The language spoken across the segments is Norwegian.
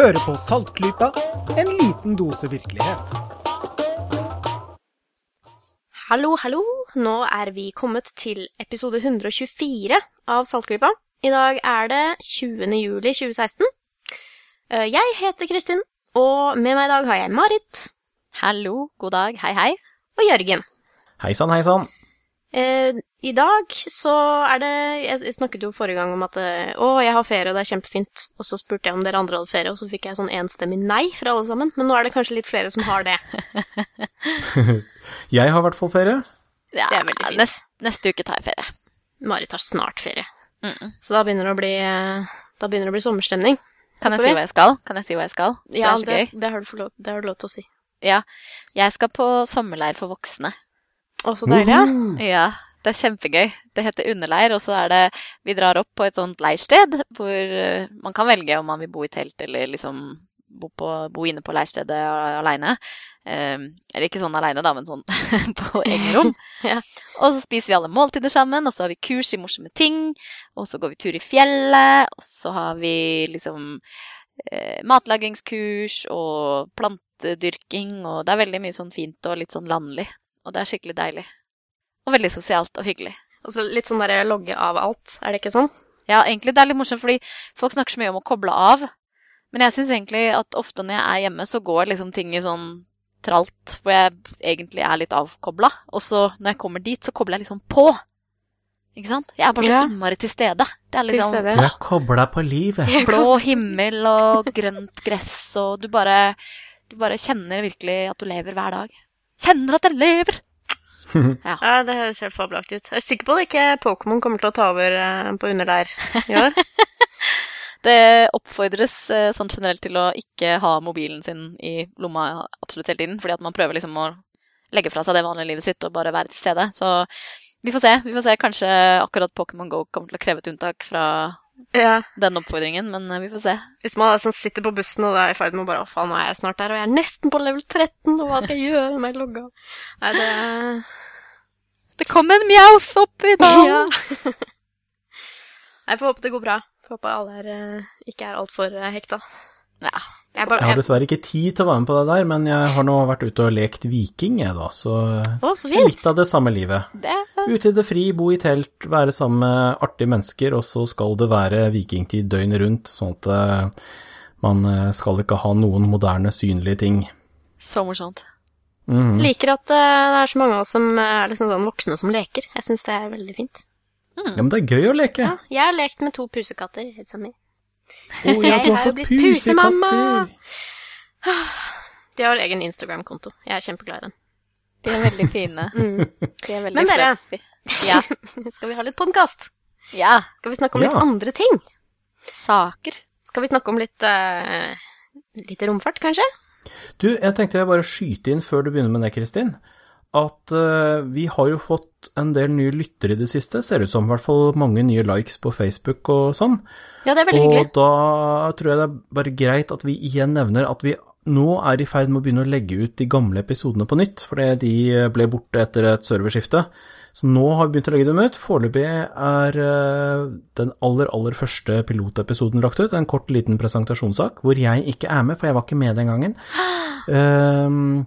Hører på Saltklypa, en liten dose virkelighet. Hallo, hallo. Nå er vi kommet til episode 124 av Saltklypa. I dag er det 20. juli 2016. Eh, Jeg heter Kristin, og med meg i dag har jeg Marit Hallo, god dag, hei hei. og Jørgen. Hei sann, hei sann. Eh, I dag så er det Jeg snakket jo forrige gang om at eh, å, jeg har ferie, og det er kjempefint. Og så spurte jeg om dere andre hadde ferie, og så fikk jeg sånn enstemmig nei fra alle sammen. Men nå er det kanskje litt flere som har det. Jeg har i hvert fall ferie. Ja, Det er veldig fint. Nest, neste uke tar jeg ferie. Marit har snart ferie. Mm. Så da begynner det å bli, eh, da begynner det å bli sommerstemning. Kan jeg si hva jeg skal? Kan jeg si hva jeg skal? Det Ja, det, det, har du lov, det har du lov til å si. Ja, jeg skal på sommerleir for voksne. Å, så deilig, ja. Ja, det er kjempegøy. Det heter underleir, og så er det Vi drar opp på et sånt leirsted hvor eh, man kan velge om man vil bo i telt eller liksom bo, på, bo inne på leirstedet aleine. eller ikke sånn aleine, da, men sånn på eget rom. Ja. Og så spiser vi alle måltider sammen, og så har vi kurs i morsomme ting. Og så går vi tur i fjellet, og så har vi liksom eh, matlagingskurs og plantedyrking, og det er veldig mye sånn fint og litt sånn landlig. Og det er skikkelig deilig. Og veldig sosialt og hyggelig. Og så litt sånn derre logge av alt, er det ikke sånn? Ja, egentlig det er litt morsomt, fordi folk snakker så mye om å koble av. Men jeg syns egentlig at ofte når jeg er hjemme, så går liksom ting i sånn tralt, hvor jeg egentlig er litt avkobla. Og så når jeg kommer dit, så kobler jeg liksom på. Ikke sant? Jeg er bare så Ja. innmari til stede. Det er Til liksom stede. Du er kobla på livet. blå himmel og grønt gress, og du bare, du bare kjenner virkelig at du lever hver dag. Kjenner at jeg lever! Ja, det høres helt fabelaktig ut. Jeg er sikker på at ikke Pokémon kommer til å ta over eh, på underleir i år. Det oppfordres eh, sånn generelt til å ikke ha mobilen sin i lomma absolutt hele tiden, fordi at man prøver liksom å legge fra seg det vanlige livet sitt og bare være til stede. Så vi får se. vi får se. Kanskje akkurat Pokémon GO kommer til å kreve et unntak fra ja. den oppfordringen, men eh, vi får se. Hvis man liksom sitter på bussen og er i ferd med å bare Å, faen, nå er jeg snart der, og jeg er nesten på level 13, og hva skal jeg gjøre med logga? Nei, det Det kom en mjaus opp i dag! Ja. Jeg får håpe det går bra. Får håpe alle er, eh, ikke er altfor uh, hekta. Ja. Jeg bare, Jeg har dessverre ikke tid til å være med på det der, men jeg har nå vært ute og lekt viking, jeg da, så å, så fint! litt av det samme livet. Det Ute i det fri, bo i telt, være sammen med artige mennesker, og så skal det være vikingtid døgnet rundt, sånn at eh, man eh, skal ikke ha noen moderne, synlige ting. Så morsomt. Mhm. Liker at eh, det er så mange av oss som er liksom sånn voksne som leker. Jeg syns det er veldig fint. Ja, men det er gøy å leke. Ja, jeg har lekt med to pusekatter. Helt som meg. Å, ja, Jeg du har fått blitt pusemamma. pusekatter. De har egen Instagram-konto. Jeg er kjempeglad i den. De er veldig fine. Mm. De er veldig Men dere- Ja. Skal vi ha litt podkast? ja. Skal vi snakke om litt Ja. andre ting? Saker. Skal vi snakke om litt, uh, litt romfart, kanskje? Du, jeg tenkte jeg bare skyte inn før du begynner med det, Kristin, at uh, vi har jo fått en del nye lyttere i det siste, ser det ut som, i hvert fall mange nye likes på Facebook og sånn. Ja, det er veldig Og hyggelig. da tror jeg det er bare greit at vi igjen nevner at vi nå er i ferd med å begynne å legge ut de gamle episodene på nytt, fordi de ble borte etter et serverskifte. Så nå har vi begynt å legge dem ut. Foreløpig er eh, den aller, aller første pilotepisoden lagt ut, en kort, liten presentasjonssak, hvor jeg ikke er med, for jeg var ikke med den gangen. Ehm,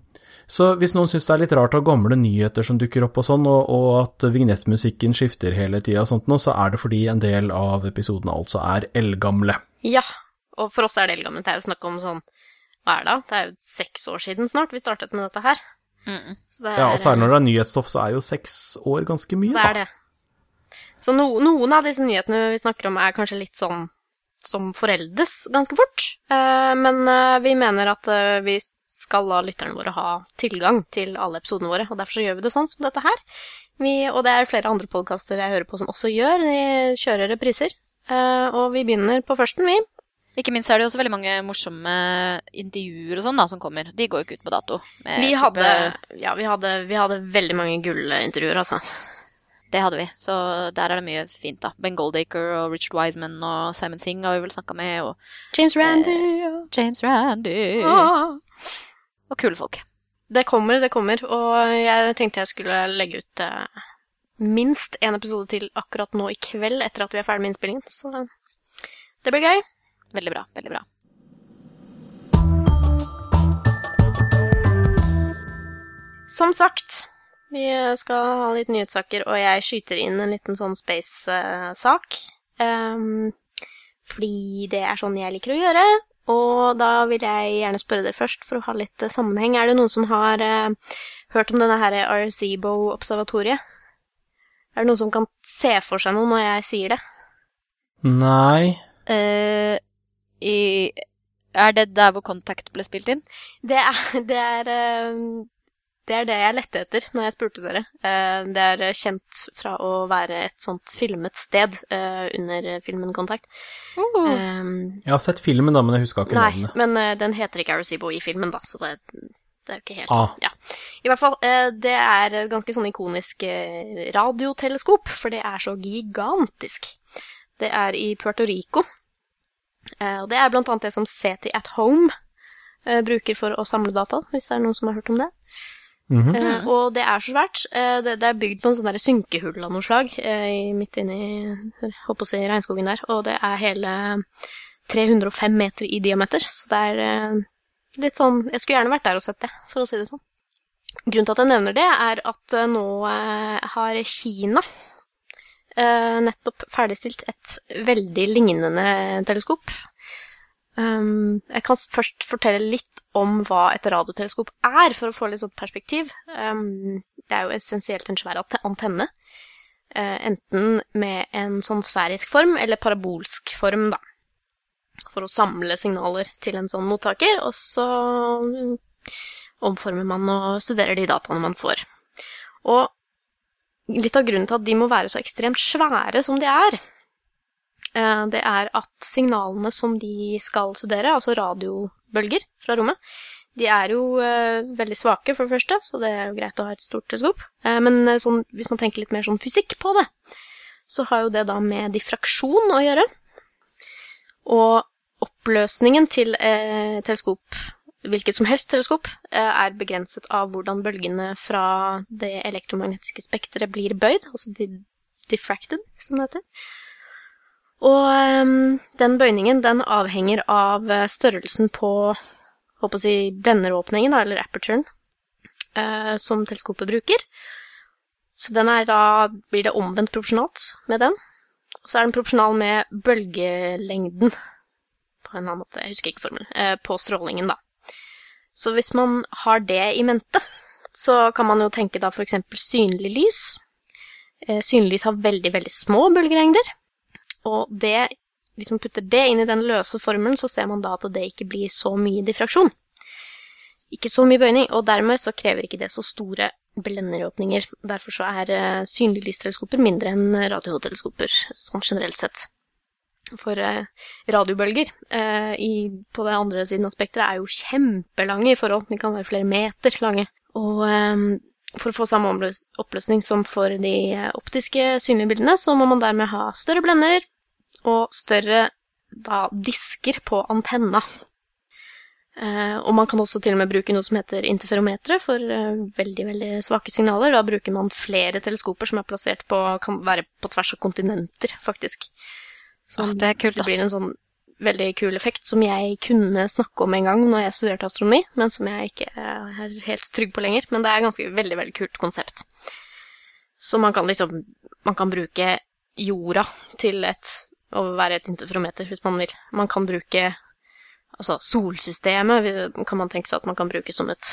så hvis noen syns det er litt rart av gamle nyheter som dukker opp og sånn, og, og at vignettmusikken skifter hele tida og sånt nå, så er det fordi en del av episodene altså er eldgamle. Ja. Og for oss er det eldgammelt. Det er jo snakk om sånn Hva er det da? Det er jo seks år siden snart vi startet med dette her. Mm. Så det er, Ja, og særlig når det er nyhetsstoff, så er jo seks år ganske mye, da. Det er det. Så no, noen av disse nyhetene vi snakker om, er kanskje litt sånn som foreldes ganske fort. Eh, men eh, vi mener at eh, vi skal la lytterne våre ha tilgang til alle episodene våre, og derfor så gjør vi det sånn som dette her. Vi, og det er flere andre podkaster jeg hører på som også gjør. De kjører repriser. Eh, og vi begynner på førsten, vi. Ikke minst er det også veldig mange morsomme intervjuer og sånn da, som kommer. De går jo ikke ut på dato. Vi hadde, ja, vi hadde, vi hadde veldig mange gullintervjuer, altså. Det hadde vi, så der er det mye fint, da. Ben Goldacre og Richard Wiseman og Simon Singh har vi vel snakka med, og James Randy. Eh, James Randy. Ah. Og kule folk. Det kommer, det kommer. Og jeg tenkte jeg skulle legge ut eh, minst én episode til akkurat nå i kveld, etter at vi er ferdig med innspillingen. Så det blir gøy. Veldig bra. Veldig bra. Som sagt vi skal ha litt nyhetssaker, og jeg skyter inn en liten sånn space-sak. Um, fordi det er sånn jeg liker å gjøre. Og da vil jeg gjerne spørre dere først, for å ha litt eh, sammenheng. Er det noen som har uh, hørt om denne her Arecibo-observatoriet? Er det noen som kan se for seg noe når jeg sier det? Nei. Uh, i, er det der hvor Contact ble spilt inn? Det er, det er, eh, det er det jeg lette etter når jeg spurte dere. Eh, Det er kjent fra å være et sånt filmet sted eh, under filmen 'Kontakt'. Mm. Um, Jeg har sett filmen, da, men jeg huska ikke Nei, navnet. men eh, den heter ikke Arecibo i filmen, da, så det, det er jo ikke helt Ah. Ja. I hvert fall, eh, det er et ganske sånn ikonisk eh, radioteleskop, for det er så gigantisk. Det er i Puerto Rico. Eh, Og det er blant annet det som CT at Home eh, bruker for å samle data, hvis det er noen som har hørt om det. Mhm. Eh, og det er så svært. Eh, det, det er bygd på en sånn der synkehull av noe slag eh, midt inni holdt på å si, regnskogen der. Og det er hele 305 meter i diameter. Så det er eh, litt sånn Jeg skulle gjerne vært der og sett det, for å si det sånn. Grunnen til at jeg nevner det, er at eh, nå eh, har Kina eh, nettopp ferdigstilt et veldig lignende teleskop. Um, jeg kan først fortelle litt om hva et radioteleskop er, for å få litt sånn perspektiv. Um, det er jo essensielt en svær antenne. eh, enten med en sånn sfærisk form eller parabolsk form, da. For å samle signaler til en sånn mottaker, og så omformer man og studerer de dataene man får. Og litt av grunnen til at de må være så ekstremt svære som de er, det er at signalene som de skal studere, altså radiobølger fra rommet, de er jo eh, veldig svake, for det første, så det er jo greit å ha et stort teleskop. Eh, men eh, sånn, hvis man tenker litt mer sånn fysikk på det, så har jo det da med diffraksjon å gjøre. Og oppløsningen til eh, teleskop, hvilket som helst teleskop, eh, er begrenset av hvordan bølgene fra det elektromagnetiske spekteret blir bøyd, altså de diffracted, som det heter. Og ehm, den bøyningen den avhenger av eh, størrelsen på håper å si, blenderåpningen, eller aperturen, eh, som teleskopet bruker. Så den er da, blir det omvendt proporsjonalt med den. Og så er den proporsjonal med bølgelengden, på en annen måte, jeg husker ikke formelen, eh, på strålingen, da. Så hvis man har det i mente, så kan man jo tenke da f.eks. synlig lys. Synlig lys har veldig, veldig små bølgelengder. Og det, hvis man putter det inn i den løse formelen, så ser man da at det ikke blir så mye diffraksjon. Ikke så mye bøyning, og dermed så krever ikke det så store blenderåpninger. Derfor så er synlige lysteleskoper mindre enn radioteleskoper, sånn generelt sett. For eh, radiobølger eh, på den andre siden av spekteret er jo kjempelange i forhold. De kan være flere meter lange. Og eh, for å få samme oppløsning som for de eh, optiske synlige bildene, så må man dermed ha større blender og større da, disker på antenna. Eh, og man kan også til og med bruke noe som heter interferometre for eh, veldig veldig svake signaler. Da bruker man flere teleskoper som er plassert på kan være på tvers av kontinenter, faktisk. Så oh, det kult, det blir en sånn veldig kul effekt som jeg kunne snakke om en gang når jeg studerte astronomi, men som jeg ikke er helt trygg på lenger. Men det er et ganske veldig veldig kult konsept. Så man kan liksom Man kan bruke jorda til et å være et interferometer hvis man vil. Man kan bruke Altså solsystemet kan man tenke seg at man kan bruke som et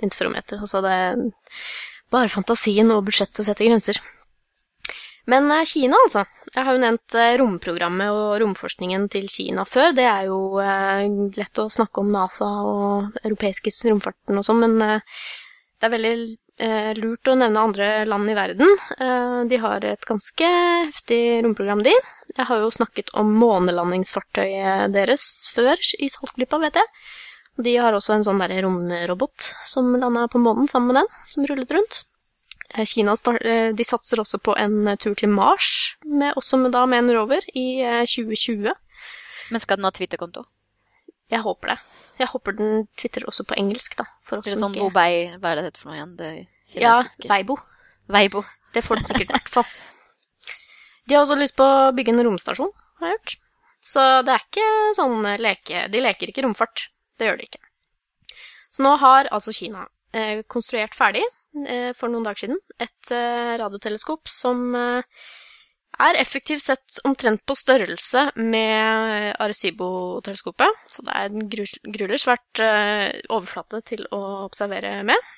interferometer. Altså det er bare fantasien og budsjettet setter grenser. Men eh, Kina, altså. Jeg har jo nevnt eh, romprogrammet og romforskningen til Kina før. Det er jo eh, lett å snakke om NASA og den europeiske romfarten og sånn, men det er veldig lurt å nevne andre land i verden. Eh, de har et ganske heftig romprogram, de. Jeg har jo snakket om månelandingsfartøyet deres før i Saltklippa, vet jeg. De har også en sånn der romrobot som landa på månen sammen med den, som rullet rundt. Eh, Kina eh, de satser også på en eh, tur til Mars, med, også med, da med en rover, i eh, 2020. Men skal den ha Twitter-konto? Jeg håper det. Jeg håper den twitterer også på engelsk, da. For oss sånn ikke- Wobei, hva er det det heter for noe igjen? Det Ja, Veibo. Weibo. Weibo. Det får de sikkert i hvert fall. De har også lyst på å bygge en romstasjon, har jeg hørt. Så det er ikke sånn leke... De leker ikke romfart. Det gjør de ikke. Så nå har altså Kina eh, konstruert ferdig eh, for noen dager siden. Et eh, radioteleskop som eh, er effektivt sett omtrent på størrelse med Arecibo-teleskopet. Så det er en gru- gruelig svært eh, overflate til å observere med.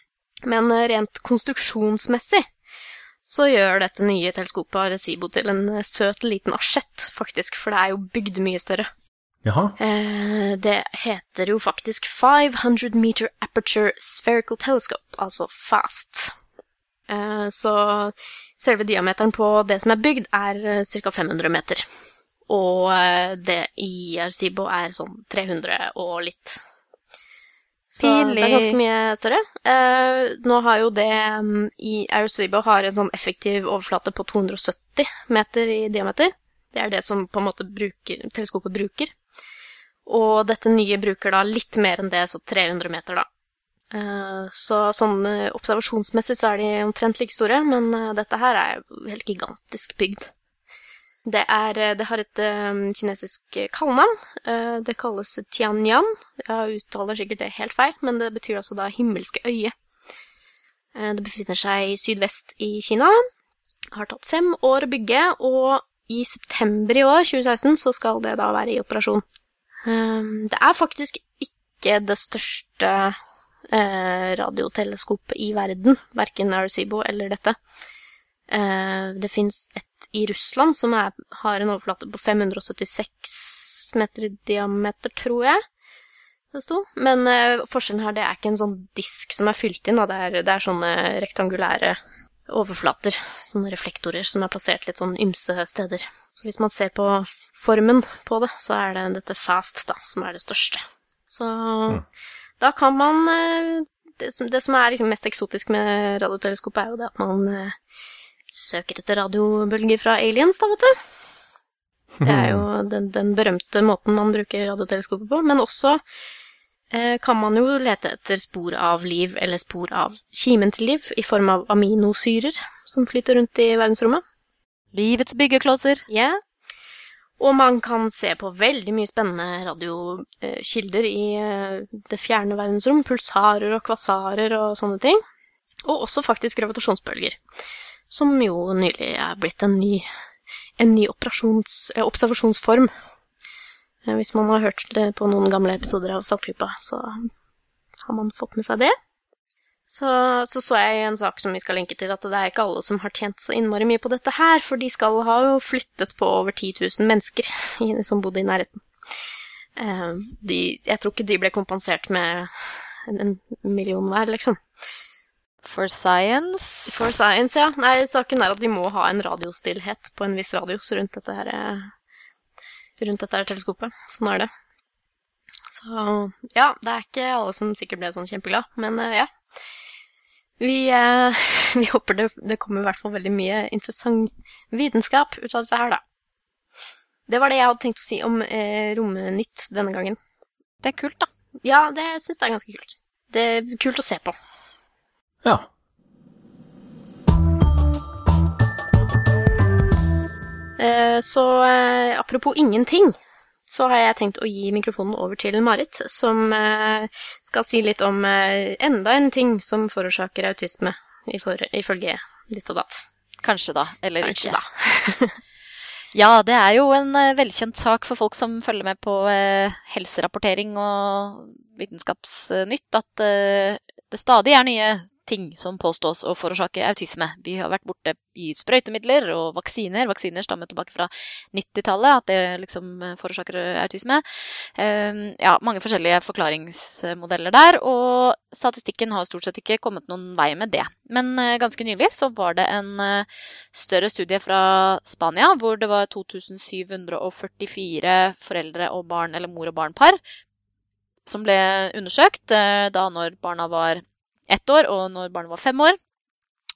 Men eh, rent konstruksjonsmessig så gjør dette nye teleskopet Arecibo til en eh, søt liten asjett, faktisk. For det er jo bygd mye større. Jaha. Det heter jo faktisk 500 meter aperture spherical telescope, altså FAST. Eh, så selve diameteren på det som er bygd, er eh, ca. 500 meter. Og eh, det i Arcibo er sånn 300 og litt. Så det er ganske mye større. Eh, nå har jo det mm, i Arecibo har en sånn effektiv overflate på 270 meter i diameter. Det er det som på en måte bruker, teleskopet bruker. Og dette nye bruker da litt mer enn det, så 300 meter, da. Eh, Så sånn eh, observasjonsmessig så er de omtrent like store, men eh, dette her er helt gigantisk bygd. Det, er, det har et kinesisk kallenavn. Det kalles Tianyan. Jeg uttaler sikkert det helt feil, men det betyr altså da himmelske øye. Det befinner seg sydvest i Kina. Har tatt fem år å bygge, og i september i år, 2016, så skal det da være i operasjon. Det er faktisk ikke det største eh, radioteleskopet i verden, verken Arecibo eller dette. Eh, det fins et i Russland som er, har en overflate på 576 meter i diameter, tror jeg. Men uh, forskjellen her, det er ikke en sånn disk som er fylt inn. Det, er, det er sånne rektangulære overflater, sånne reflektorer som er plassert litt sånn ymse steder. Så hvis man ser på formen på det, så er det dette fast da, som er det største. Så da kan man eh, det som, det som er liksom mest eksotisk med radioteleskopet, er jo det at man eh, søker etter radiobølger fra aliens, da, vet du. Det er jo den, den berømte måten man bruker radioteleskopet på. Men også eh, kan man jo lete etter spor av liv, eller spor av kimen til liv, i form av aminosyrer som flyter rundt i verdensrommet. Livets byggeklosser. Ja. Og man kan se på veldig mye spennende radiokilder i eh, det fjerne verdensrom. Pulsarer og kvasarer og sånne ting. Og også faktisk gravitasjonsbølger. Som jo nylig er blitt en ny, en ny eh, observasjonsform. Eh, Hvis man har hørt det på noen gamle episoder av Saltklypa, så har man fått med seg det. Så, så så jeg i en sak som vi skal linke til, at det er ikke alle som har tjent så innmari mye på dette her, for de skal ha jo flyttet på over 10 000 mennesker som bodde i nærheten. Eh, De, jeg tror ikke de ble kompensert med en, million hver, liksom. For science. For science, ja. Nei, saken er at de må ha en radiostillhet på en viss radios rundt dette her, eh, rundt dette her teleskopet. Sånn er det. Så ja, det er ikke alle som sikkert ble sånn kjempeglad, men eh, ja. Vi, eh, vi håper det, det kommer i hvert fall veldig mye interessant vitenskap ut av dette her, da. Det var det jeg hadde tenkt å si om eh, Romnytt denne gangen. Det er kult, da. Ja, det syns jeg er ganske kult. Det er kult å se på. Ja. Eh, Så eh, apropos ingenting, så har jeg tenkt å gi mikrofonen over til Marit, som eh, skal si litt om eh, enda en ting som forårsaker autisme, ifølge ditt og datt. Kanskje, da. Eller Kanskje, ikke. da. Ja, det er jo en eh, velkjent sak for folk som følger med på helserapportering og vitenskapsnytt, at det stadig er nye ting som påstås å forårsake autisme. Vi har vært borte i sprøytemidler og vaksiner. Vaksiner stammer tilbake fra 90-tallet, at det liksom eh, forårsaker autisme. Eh, ja, mange forskjellige forklaringsmodeller der, og statistikken har stort sett ikke kommet noen vei med det. Men eh, ganske nylig så var det en eh, større studie fra Spania, hvor det var 2744 foreldre og barn, eller mor og barn-par, som ble undersøkt eh, da når barna var ett år og når barna var fem år.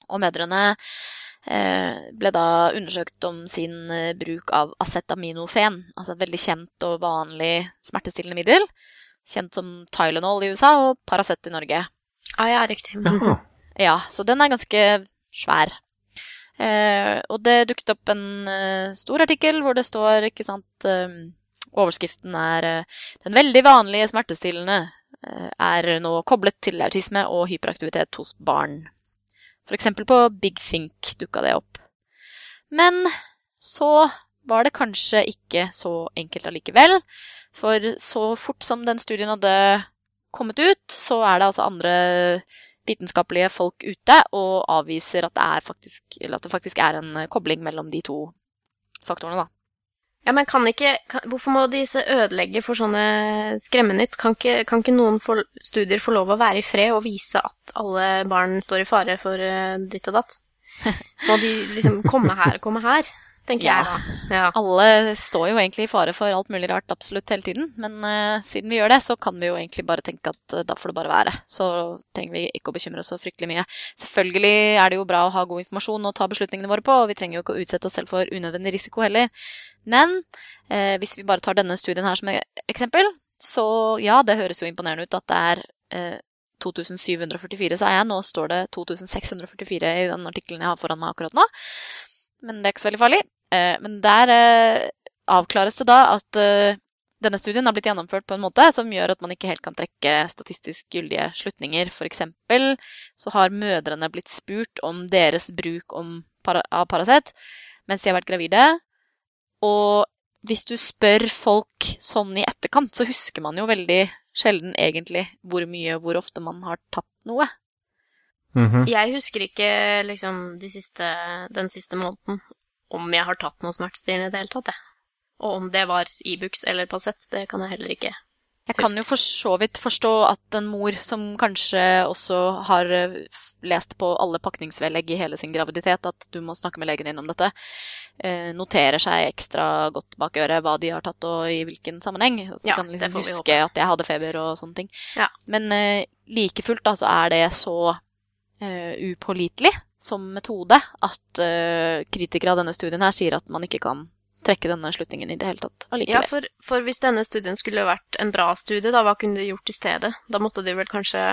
Og mødrene eh, ble da undersøkt om sin eh, bruk av acetaminofen, altså et veldig kjent og vanlig smertestillende middel. Kjent som Tylenol i USA og Paracet i Norge. Ah, ja, riktig. Jaha. Ja, så den er ganske svær. Eh, og det dukket opp en eh, stor artikkel hvor det står, ikke sant eh, Overskriften er eh, 'Den veldig vanlige smertestillende eh, er nå koblet til autisme og hyperaktivitet hos barn'. F.eks. på Big Think dukka det opp. Men så var det kanskje ikke så enkelt allikevel. For så fort som den studien hadde kommet ut, så er det altså andre vitenskapelige folk ute og avviser at det, faktisk, at det faktisk er en kobling mellom de to faktorene. da. Ja, men kan ikke, kan, Hvorfor må disse ødelegge for sånne skremmenytt? Kan ikke, kan ikke noen for, studier få lov å være i fred og vise at alle barn står i fare for uh, ditt og datt? Må de liksom komme her, og komme her? Tenker Ja. jeg da. Ja. Alle står jo egentlig i fare for alt mulig rart absolutt hele tiden. Men uh, siden vi gjør det, så kan vi jo egentlig bare tenke at uh, da får det bare være. Så trenger vi ikke å bekymre oss så fryktelig mye. Selvfølgelig er det jo bra å ha god informasjon og ta beslutningene våre på, og vi trenger jo ikke å utsette oss selv for unødvendig risiko heller. Men uh, hvis vi bare tar denne studien her som et eksempel, så ja, det høres jo imponerende ut at det er eh, 2744, sa jeg. Nå står det 2644 i den artikkelen jeg har foran meg akkurat nå. Men det er ikke så veldig farlig. Eh, men der eh, avklares det da at eh, denne studien har blitt gjennomført på en måte som gjør at man ikke helt kan trekke statistisk gyldige slutninger. F.eks. så har mødrene blitt spurt om deres bruk om para av Paracet mens de har vært gravide. Og hvis du spør folk sånn i etterkant, så husker man jo veldig sjelden egentlig hvor mye og hvor ofte man har tatt noe. Mhm. Jeg husker ikke liksom de siste, den siste måneden om jeg har tatt noe smertestillende i det hele tatt, jeg. Og om det var Ibux eller Paracet, det kan jeg heller ikke. Jeg kan jo for så vidt forstå at en mor som kanskje også har eh, lest på alle pakningsvedlegg i hele sin graviditet at du må snakke med legen din om dette, eh, noterer seg ekstra godt bak øret hva de har tatt og i hvilken sammenheng. Så Ja, kan det liksom får vi huske at jeg hadde feber og sånne ting. Ja. Men eh, like fullt da, så er det så uh, upålitelig som metode at uh, kritikere av denne studien her sier at man ikke kan trekke denne slutningen i det hele tatt Ja, allikevel. for, for hvis denne studien skulle vært en bra studie, da, hva kunne de gjort i stedet? Da måtte de vel kanskje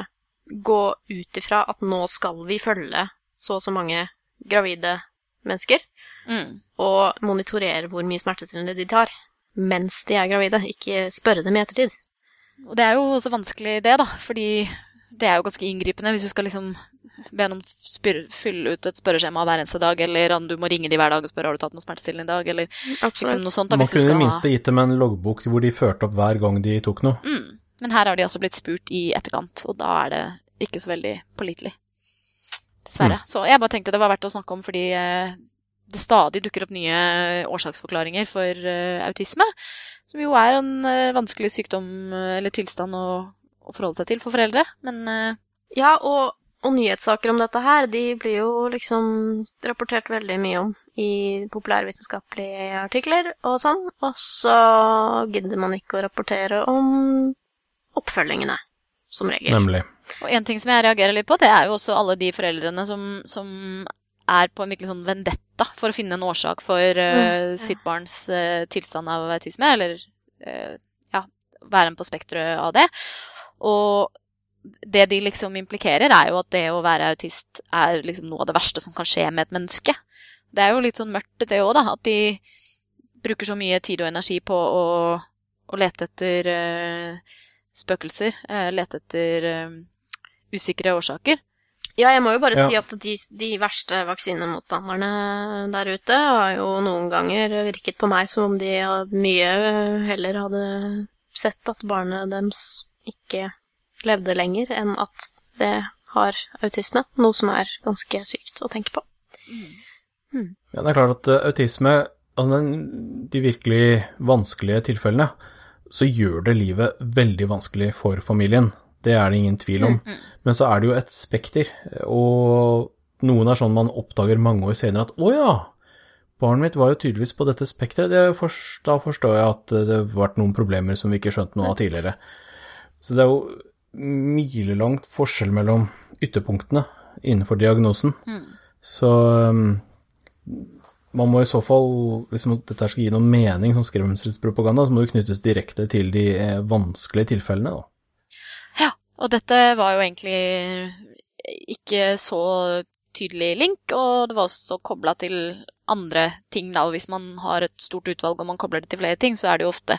gå ut ifra at nå skal vi følge så og så mange gravide mennesker, Mm. og monitorere hvor mye smertestillende de tar mens de er gravide, ikke spørre dem i ettertid. Og det er jo også vanskelig det, da, fordi det er jo ganske inngripende hvis du skal liksom be noen spyr, fylle ut et spørreskjema hver eneste dag, eller om du må ringe de hver dag og spørre har du tatt noe smertestillende i dag, eller liksom noe sånt. da, Man kunne i det minste gitt dem en loggbok hvor de førte opp hver gang de tok noe. Mm. Men her har de altså blitt spurt i etterkant, og da er det ikke så veldig pålitelig. Dessverre. Så jeg bare tenkte det var verdt å snakke om fordi eh, det stadig dukker opp nye årsaksforklaringer for eh, autisme, som jo er en eh, vanskelig sykdom eh, eller tilstand å, å forholde seg til for foreldre. Men uh... Ja, og, og nyhetssaker om dette her, de blir jo liksom rapportert veldig mye om i populærvitenskapelige artikler og sånn, og så gidder man ikke å rapportere om oppfølgingene, som regel. Nemlig. Og en ting som jeg reagerer litt på, det er jo også alle de foreldrene som, som er på en virkelig sånn vendetta for å finne en årsak for uh, Mm, ja. sitt barns uh, tilstand av autisme, eller uh, ja, være en på spekteret av det. Og det de liksom implikerer, er jo at det å være autist er liksom noe av det verste som kan skje med et menneske. Det er jo litt sånn mørkt, det òg, da. At de bruker så mye tid og energi på å, å lete etter uh, spøkelser. Uh, lete etter uh, usikre årsaker. Ja, jeg må jo bare Ja. si at de, de verste vaksinemotstanderne der ute har jo noen ganger virket på meg som om de mye heller hadde sett at barnet deres ikke levde lenger enn at det har autisme, noe som er ganske sykt å tenke på. Ja, det er klart at eh, autisme, altså den, de virkelig vanskelige tilfellene, så gjør det livet veldig vanskelig for familien. Det er det ingen tvil om. Men så er det jo et spekter, og noen er sånn man oppdager mange år senere at å ja, barnet mitt var jo tydeligvis på dette spekteret. Det forst- Da forstår jeg at det har vært noen problemer som vi ikke skjønte noe av tidligere. Så det er jo milelangt forskjell mellom ytterpunktene innenfor diagnosen. Så um, man må i så fall, hvis dette skal gi noen mening som skremselspropaganda, så må det knyttes direkte til de eh, vanskelige tilfellene. Da. Ja, og dette var jo egentlig ikke så tydelig link, og det var også kobla til andre ting. Da. Og hvis man har et stort utvalg og man kobler det til flere ting, så er det jo ofte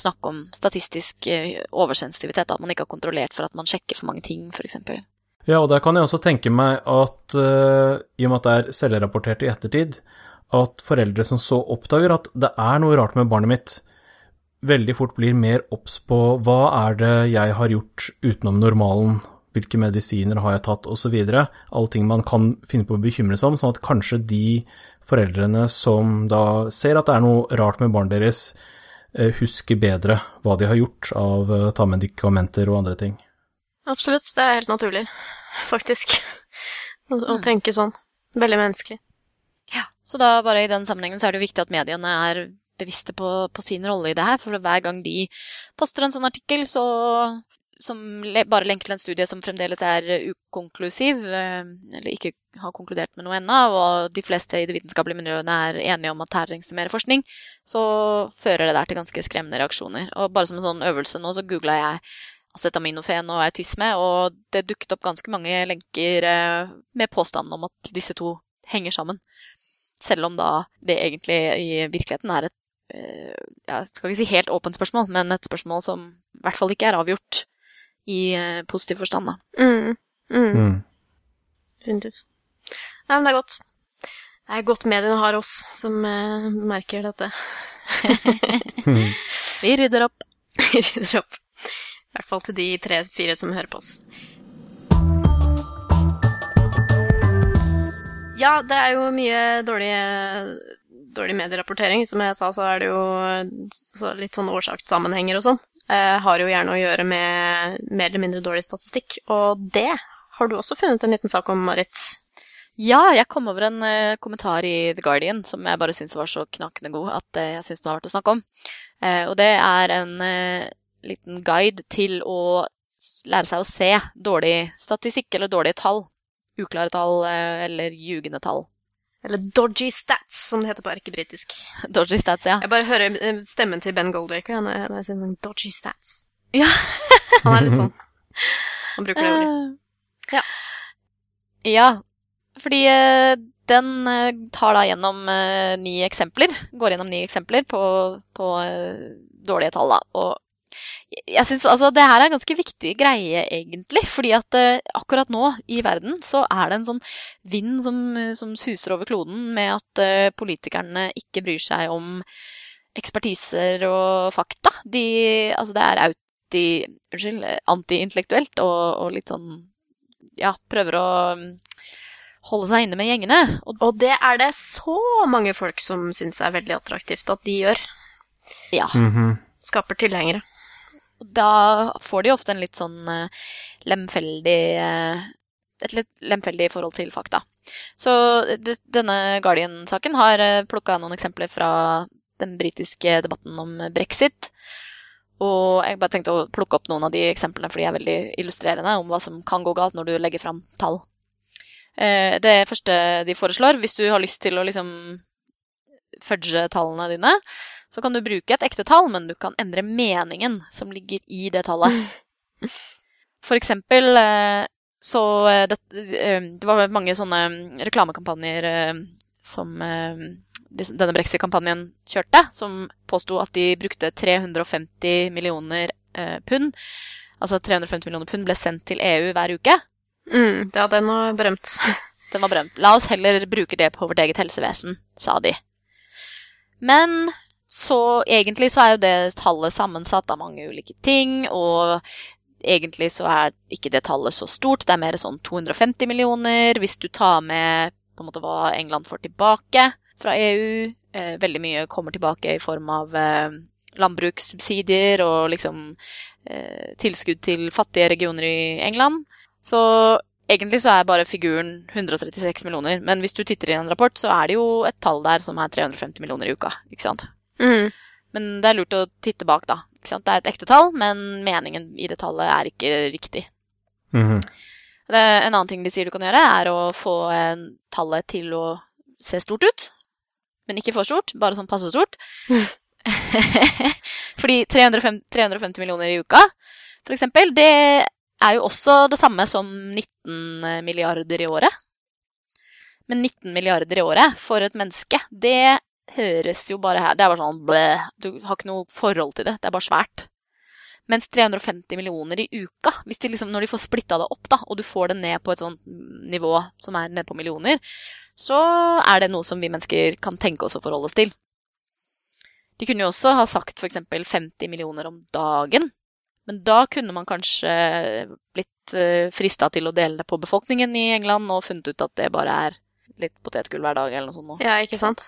snakk om statistisk eh, oversensitivitet. At man ikke har kontrollert for at man sjekker for mange ting, f.eks. Ja, og der kan jeg også tenke meg at uh, i og med at det er selvrapportert i ettertid, at foreldre som så oppdager at det er noe rart med barnet mitt, veldig fort blir mer obs på hva er det jeg har gjort utenom normalen, hvilke medisiner har jeg tatt, osv. Alle ting man kan finne på å bekymre seg om, sånn at kanskje de foreldrene som da ser at det er noe rart med barnet deres, husker bedre hva de har gjort av å ta medikamenter og andre ting. Absolutt, det er helt naturlig, faktisk, å, å Mm. tenke sånn. Veldig menneskelig. Ja, så da bare i den sammenhengen så er det jo viktig at mediene er bevisste på, på sin rolle i det her. For hver gang de poster en sånn artikkel så, som bare lenker til en studie som fremdeles er ukonklusiv, eh, eller ikke har konkludert med noe ennå, og de fleste i de vitenskapelige miljøene er enige om at her trengs det mer forskning, så fører det der til ganske skremmende reaksjoner. Og bare som en sånn øvelse nå, så googla jeg acetaminofen og autisme, og det dukket opp ganske mange lenker eh, med påstanden om at disse to henger sammen. Selv om da det egentlig i virkeligheten er et eh, jeg skal ikke si helt åpent spørsmål, men et spørsmål som i hvert fall ikke er avgjort i uh, positiv forstand. Da. Mm. Mm. Mm. Nei, men det er godt. Det er godt mediene har oss som uh, merker dette. Vi rydder opp. Rydder opp. I hvert fall til de tre-fire som hører på oss. Ja, det er jo mye dårlig, dårlig medierapportering. Som jeg sa, så er det jo så litt sånn årsakssammenhenger og sånn. Eh, har jo gjerne å gjøre med mer eller mindre dårlig statistikk. Og det har du også funnet en liten sak om, Marit. Ja, jeg kom over en eh, kommentar i The Guardian som jeg bare syns var så knakende god at eh, jeg syns den var verdt å snakke om. Og det er en liten guide til å lære seg å se dårlig statistikk eller dårlige tall. Uklare tall eller ljugende tall. Eller Dodgy Stats, som det heter på erkebritisk. Dodgy stats, ja. Jeg bare hører eh, stemmen til Ben Goldwaker ja, når jeg, sier sånn Dodgy Stats. Ja. Han er litt sånn. Han bruker det ordet. Eh, Ja. Ja, fordi eh, den tar da gjennom ni eksempler, går gjennom ni eksempler på, på dårlige tall, da. Og jeg synes, altså det her er en ganske viktig greie, egentlig. Fordi at uh, akkurat nå i verden så er det en sånn vind som, som suser over kloden med at uh, politikerne ikke bryr seg om ekspertiser og fakta. De, altså det er auti, unnskyld, antiintellektuelt og, og litt sånn ja, prøver å mm, holde seg inne med gjengene. Og Og det er det så mange folk som syns er veldig attraktivt at de gjør. ja, Mhm. Skaper tilhengere. Da får de ofte en litt sånn eh, lemfeldig eh, et litt lemfeldig forhold til fakta. Så denne Guardian-saken har plukka noen eksempler fra den britiske debatten om brexit. Og jeg bare tenkte å plukke opp noen av de eksemplene, for de er veldig illustrerende om hva som kan gå galt når du legger fram tall. Eh, Det første de foreslår, hvis du har lyst til å liksom fudge tallene dine, så kan du bruke et ekte tall, men du kan endre meningen som ligger i det tallet. For eksempel eh, så eh, det, eh, det var mange sånne reklamekampanjer eh, som denne brexit-kampanjen kjørte, som påsto at de brukte 350 millioner pund. Altså 350 millioner pund ble sendt til EU hver uke. Mm, ja, den var berømt. Den var berømt. La oss heller bruke det på vårt eget helsevesen, sa de. Men så egentlig så er jo det tallet sammensatt av mange ulike ting, og egentlig så er ikke det tallet så stort. Det er mer sånn 250 millioner hvis du tar med på en måte hva England får tilbake fra EU. Eh, veldig mye kommer tilbake i form av eh, landbrukssubsidier og liksom eh, tilskudd til fattige regioner i England. Så egentlig så er bare figuren 136 millioner. Men hvis du titter i en rapport, så er det jo et tall der som er 350 millioner i uka. ikke sant? Mm. Men det er lurt å titte bak, da. Ikke sant? Det er et ekte tall, men meningen i det tallet er ikke riktig. Mhm. Det, en annen ting de sier du kan gjøre, er å få en, tallet til å se stort ut. Men ikke for stort, bare sånn passe stort. Fordi 350, 350 millioner i uka, for eksempel, det er jo også det samme som 19 milliarder i året. Men 19 milliarder i året for et menneske, det høres jo bare her Det er bare sånn blæ. Du har ikke noe forhold til det. Det er bare svært. Mens 350 millioner i uka, hvis de liksom, når de får splitta det opp, da, og du får det ned på et sånt nivå som er ned på millioner, så er det noe som vi mennesker kan tenke oss å forholde oss til. De kunne jo også ha sagt f.eks. 50 millioner om dagen. Men da kunne man kanskje blitt frista til å dele det på befolkningen i England og funnet ut at det bare er litt potetgull hver dag eller noe sånt. nå. Ja, ikke sant?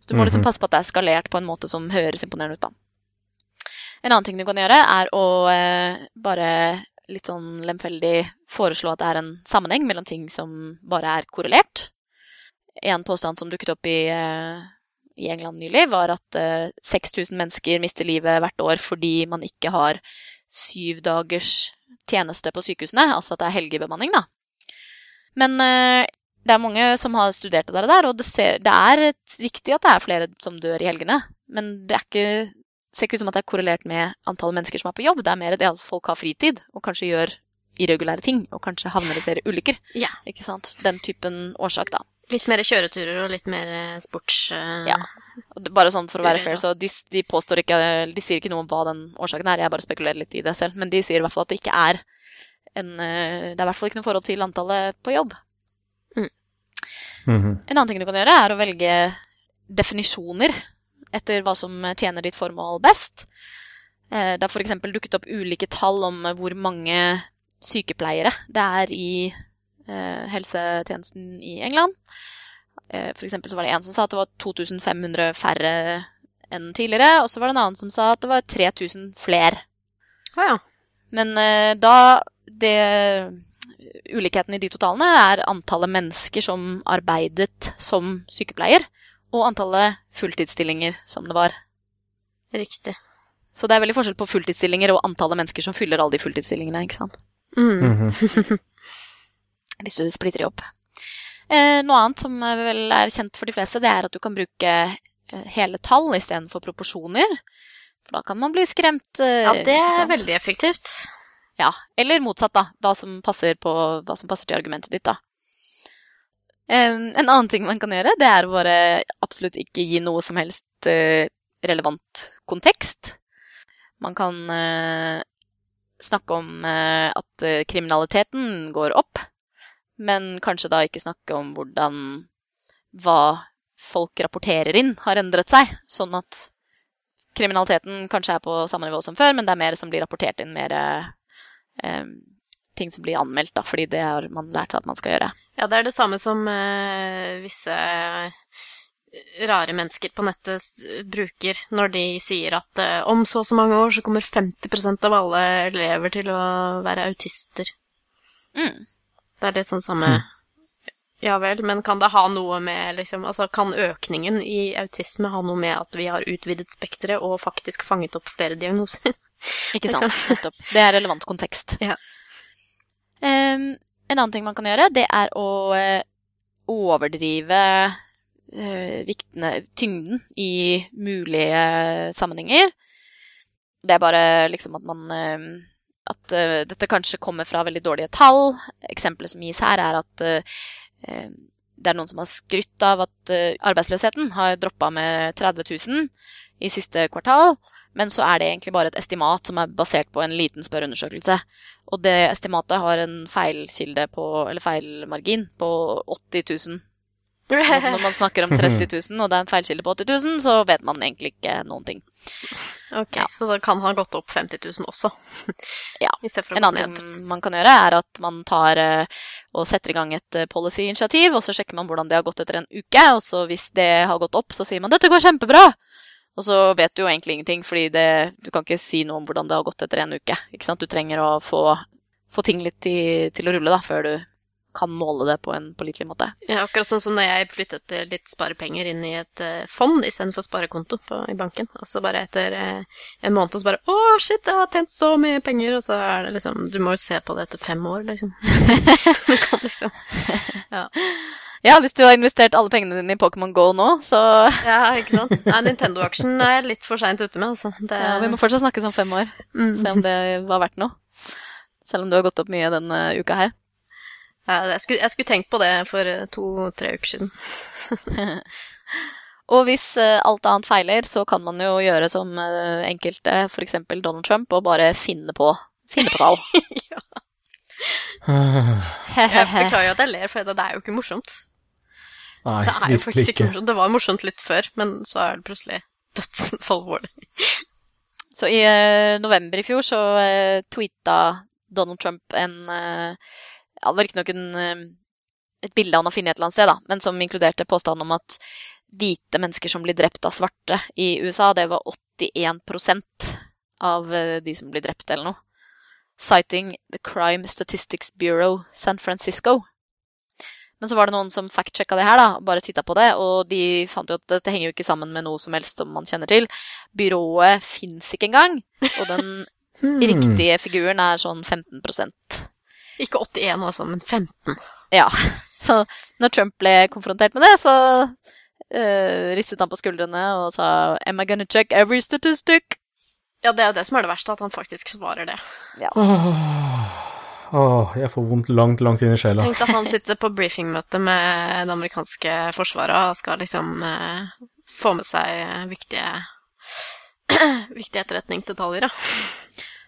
Så du må liksom Mhm. passe på at det er skalert på en måte som høres imponerende ut, da. En annen ting du kan gjøre, er å eh, bare litt sånn lemfeldig foreslå at det er en sammenheng mellom ting som bare er korrelert. En påstand som dukket opp i, eh, i England nylig, var at eh, 6000 mennesker mister livet hvert år fordi man ikke har syv dagers tjeneste på sykehusene, altså at det er helgebemanning, da. Men eh, det er mange som har studert det der, og det, ser, det er riktig at det er flere som dør i helgene. Men det er ikke, ser ikke ut som at det er korrelert med antallet mennesker som er på jobb. Det er mer at folk har fritid og kanskje gjør irregulære ting, og kanskje havner i flere ulykker. Ja. Ikke sant? Den typen årsak, da. Litt mer kjøreturer og litt mer eh, sports... Uh, Ja. Bare sånn for å være fair, så de, de påstår ikke De sier ikke noe om hva den årsaken er, jeg bare spekulerer litt i det selv. Men de sier i hvert fall at det ikke er en eh, Det er i hvert fall ikke noe forhold til antallet på jobb. Mhm. En annen ting du kan gjøre, er å velge definisjoner etter hva som tjener ditt formål best. Eh, Det har f.eks. dukket opp ulike tall om hvor mange sykepleiere det er i eh, helsetjenesten i England. Eh, For eksempel så var det en som sa at det var 2500 færre enn tidligere, og så var det en annen som sa at det var 3000 flere. Ah, ja. Men eh, da det Ulikheten i de to tallene er antallet mennesker som arbeidet som sykepleier, og antallet fulltidsstillinger som det var. Riktig. Så det er veldig forskjell på fulltidsstillinger og antallet mennesker som fyller alle de fulltidsstillingene. ikke sant? Mm. Mhm. Hvis du splitter de opp. Eh, noe annet som vel er kjent for de fleste, det er at du kan bruke eh, hele tall istedenfor proporsjoner. For da kan man bli skremt. eh, Ja, det er veldig effektivt. Ja, eller motsatt, da. Hva som passer, på, hva som passer til argumentet ditt, da. Um, en annen ting man kan gjøre, det er å bare absolutt ikke gi noe som helst uh, relevant kontekst. Man kan uh, snakke om uh, at kriminaliteten går opp, men kanskje da ikke snakke om hvordan hva folk rapporterer inn, har endret seg. Sånn at kriminaliteten kanskje er på samme nivå som før, men det er mer som blir rapportert inn, mer ting som blir anmeldt, da, fordi det har man lært seg at man skal gjøre. Ja, det er det samme som eh, visse eh, rare mennesker på nettet bruker når de sier at eh, om så og så mange år så kommer 50% av alle elever til å være autister. Mm. Det er litt sånn samme Ja vel, men kan det ha noe med liksom Altså, kan økningen i autisme ha noe med at vi har utvidet spekteret og faktisk fanget opp flere diagnoser? Ikke Liksom. sant? Nettopp. Det er relevant kontekst. Ja. Um, en annen ting man kan gjøre, det er å eh, overdrive uh, viktene, tyngden i mulige sammenhenger. Det er bare liksom at man eh, At uh, dette kanskje kommer fra veldig dårlige tall. Eksempelet som gis her, er at uh, det er noen som har skrytt av at arbeidsløsheten har droppa med 30 000 i siste kvartal. Men så er det egentlig bare et estimat som er basert på en liten spørreundersøkelse. Og det estimatet har en feilkilde på, eller feilmargin på 80 000. Sånn Når man snakker om 30 000, og det er en feilkilde på 80 000, så vet man egentlig ikke noen ting. Ok, Ja. Så det kan ha gått opp 50 000 også? Ja. En annen ting man kan gjøre, er at man tar eh, og setter i gang et eh, policy-initiativ, og så sjekker man hvordan det har gått etter en uke. Og så hvis det har gått opp, så sier man 'dette går kjempebra'. Og så vet du jo egentlig ingenting, fordi det, du kan ikke si noe om hvordan det har gått etter en uke. Du trenger å få, få ting litt til, til å rulle da, før du kan måle det på en pålitelig måte. Ja, akkurat sånn som når jeg flyttet litt sparepenger inn i et eh, fond istedenfor sparekonto på, i banken. Og så bare etter eh, en måned så bare Å, shit, jeg har tjent så mye penger! Og så er det liksom Du må jo se på det etter fem år, liksom. du kan liksom Ja, hvis du har investert alle pengene dine i Pokémon Go nå, så Ja, ikke sant? Nei, Nintendo-aksjen er jeg litt for seint ute med, altså. Det, ja, vi må fortsatt snakkes om fem år. mm. Se om det var verdt noe. Selv om du har gått opp mye denne uka her. ja, jeg, skulle, jeg skulle tenkt på det for eh, to-tre uker siden. Og hvis eh, alt annet feiler, så kan man jo gjøre som eh, enkelte, f.eks. Donald Trump, og bare finne på, finne på tall. Jeg beklager at jeg ler, for det er jo ikke morsomt. Nei, Det er jo faktisk ikke ikke. morsomt. Det var morsomt litt før, men så er det plutselig dødsens alvorlig. Så i uh, november i fjor så uh, tweeta Donald Trump en uh, Ja, det var riktignok eh, et bilde han har funnet et eller annet sted, da, men som inkluderte påstanden om at hvite mennesker som blir drept av svarte i USA, det var 81% av eh, de som blir drept, eller noe. Citing The Crime Statistics Bureau San Francisco. Men så var det noen som fact-sjekka det her, da, bare titta på det, og de fant jo at dette henger jo ikke sammen med noe som helst som man kjenner til. Byrået fins ikke engang, og den Hmm. riktige figuren er sånn 15% Ikke 81, altså, men 15. Ja. Så når Trump ble konfrontert med det, så uh, ristet han på skuldrene og sa Am I gonna check every statistic? Ja, det er jo det som er det verste, at han faktisk svarer det. Åh, åh, jeg får vondt langt, langt inn i sjela. Tenk at han sitter på briefingmøte med det amerikanske forsvaret og skal liksom eh, få med seg eh, viktige, viktige etterretningsdetaljer, da.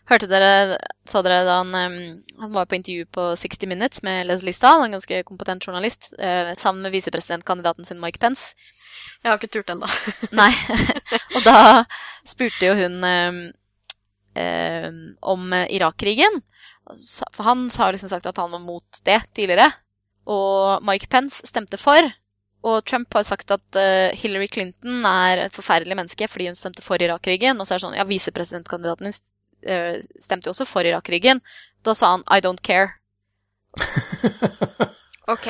Hørte dere, så dere da han, han var på intervju på 60 Minutes med Leslie Stahl, en ganske kompetent journalist, eh, sammen med visepresidentkandidaten sin Mike Pence. Jeg har ikke turt ennå. Nei. og da spurte jo hun em, em, om eh, Irak-krigen. For han har liksom sagt at han var mot det tidligere. Og Mike Pence stemte for. Og Trump har sagt at eh, Hillary Clinton er et forferdelig menneske fordi hun stemte for Irak-krigen. Og så er det sånn, ja, visepresidentkandidaten eh, stemte jo også for Irak-krigen. Da sa han 'I don't care'. Ok.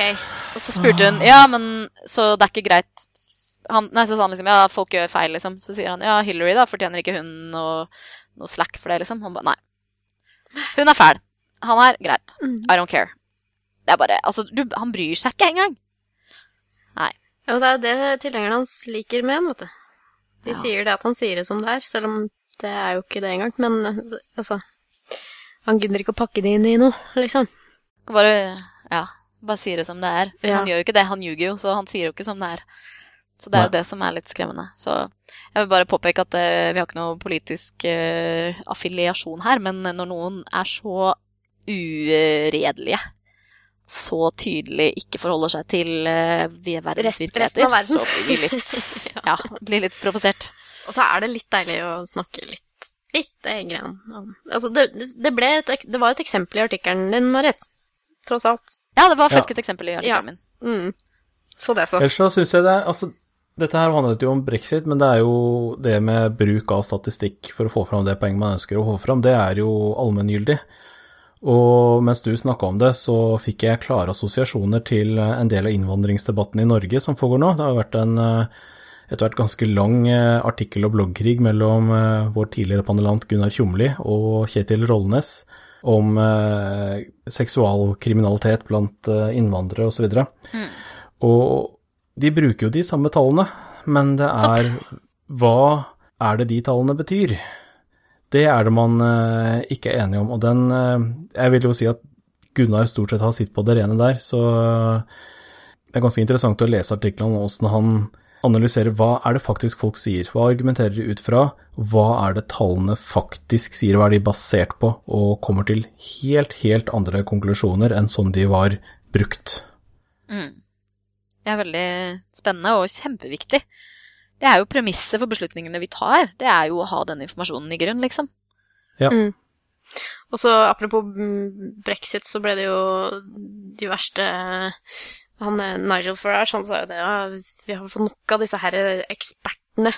Og så spurte hun ja, men så det er ikke greit han, Nei, så sa han liksom ja, folk gjør feil, liksom. Så sier han ja, Hillary, da, fortjener ikke hun noe, noe slack for det, liksom? Han ba nei. Hun er fæl. Han er greit. Mm. I don't care. Det er bare Altså, du, han bryr seg ikke engang. Ja, det er jo det tilhengerne hans liker med han, vet du. De Ja. sier det at han sier det som det er, selv om det er jo ikke det engang. Men altså Han gidder ikke å pakke det inn i noe, liksom. Bare ja, bare sier det som det er. Ja. Han gjør jo ikke det, han ljuger jo, så han sier jo ikke som det er. Så det er jo det som er litt skremmende. Så jeg vil bare påpeke at uh, vi har ikke noe politisk uh, affiliasjon her, men når noen er så uredelige, så tydelig ikke forholder seg til uh, verdens resten av virkeligheter, verden. så blir vi litt, ja, blir litt provosert. Og så er det litt deilig å snakke litt litt det om Altså, det, det, ble et, det var et eksempel i artikkelen din, Marit. Tross alt. Ja, det var Ja. faktisk et eksempel i Ja. artikkelen min. Mm. Så det, så. Ellers så syns jeg det er Altså, dette her handlet jo om brexit, men det er jo det med bruk av statistikk for å få fram det poenget man ønsker å få fram, det er jo allmenngyldig. Og mens du snakka om det, så fikk jeg klare assosiasjoner til en del av innvandringsdebatten i Norge som foregår nå. Det har vært en eh, etter hvert ganske lang eh, artikkel- og bloggkrig mellom eh, vår tidligere panelant Gunnar Tjomli og Kjetil Rollnes om eh, seksualkriminalitet blant eh, innvandrere osv. Og de bruker jo de samme tallene, men det er Hva er det de tallene betyr? Det er det man eh, ikke er enige om. Og den eh, Jeg vil jo si at Gunnar stort sett har sitt på det rene der, så eh, det er ganske interessant å lese artiklene om åssen han analyserer hva er det faktisk folk sier, hva argumenterer de ut fra, hva er det tallene faktisk sier, hva er de basert på, og kommer til helt, helt andre konklusjoner enn sånn de var brukt. Mm. Det er veldig spennende og kjempeviktig. Det er jo premisset for beslutningene vi tar. Det er jo å ha den informasjonen i grunn, liksom. Mm. Og så apropos mm, brexit, så ble det jo de verste han, eh, Nigel Farage han sa jo det, ja, vi har fått nok av disse her ekspertene.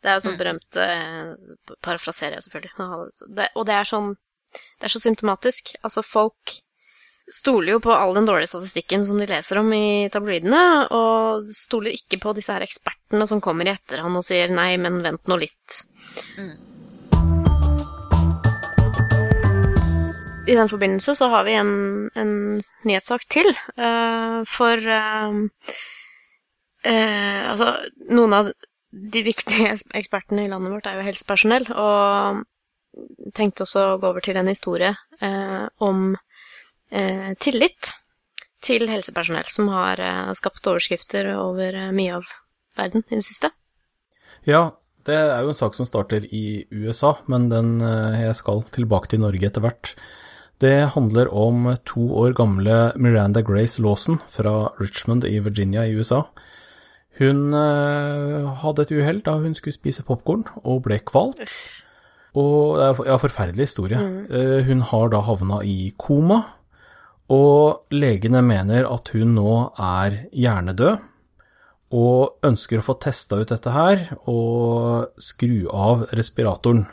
Det er jo sånn Mm. berømt eh, Parafraserer jeg selvfølgelig. Det, og det er sånn Det er så symptomatisk. Altså, folk stoler jo på all den dårlige statistikken som de leser om i tabloidene, og stoler ikke på disse her ekspertene som kommer i etterhånd og sier nei, men vent nå litt. Mm. I den forbindelse så har vi en, en nyhetssak til. Uh, for uh, uh, altså, noen av de viktige ekspertene i landet vårt er jo helsepersonell. Og tenkte også å gå over til en historie eh, om tillit til helsepersonell, som har eh, skapt overskrifter over eh, mye av verden i det siste. Ja, det er jo en sak som starter i USA, men den eh, jeg skal tilbake til Norge etter hvert. Det handler om to år gamle Miranda Grace Lawson fra Richmond i Virginia i USA. Hun eh, hadde et uhell da hun skulle spise popkorn og ble kvalt. Og det er ja, forferdelig historie. Eh, hun har da havna i koma, og legene mener at hun nå er hjernedød og ønsker å få testa ut dette her og skru av respiratoren.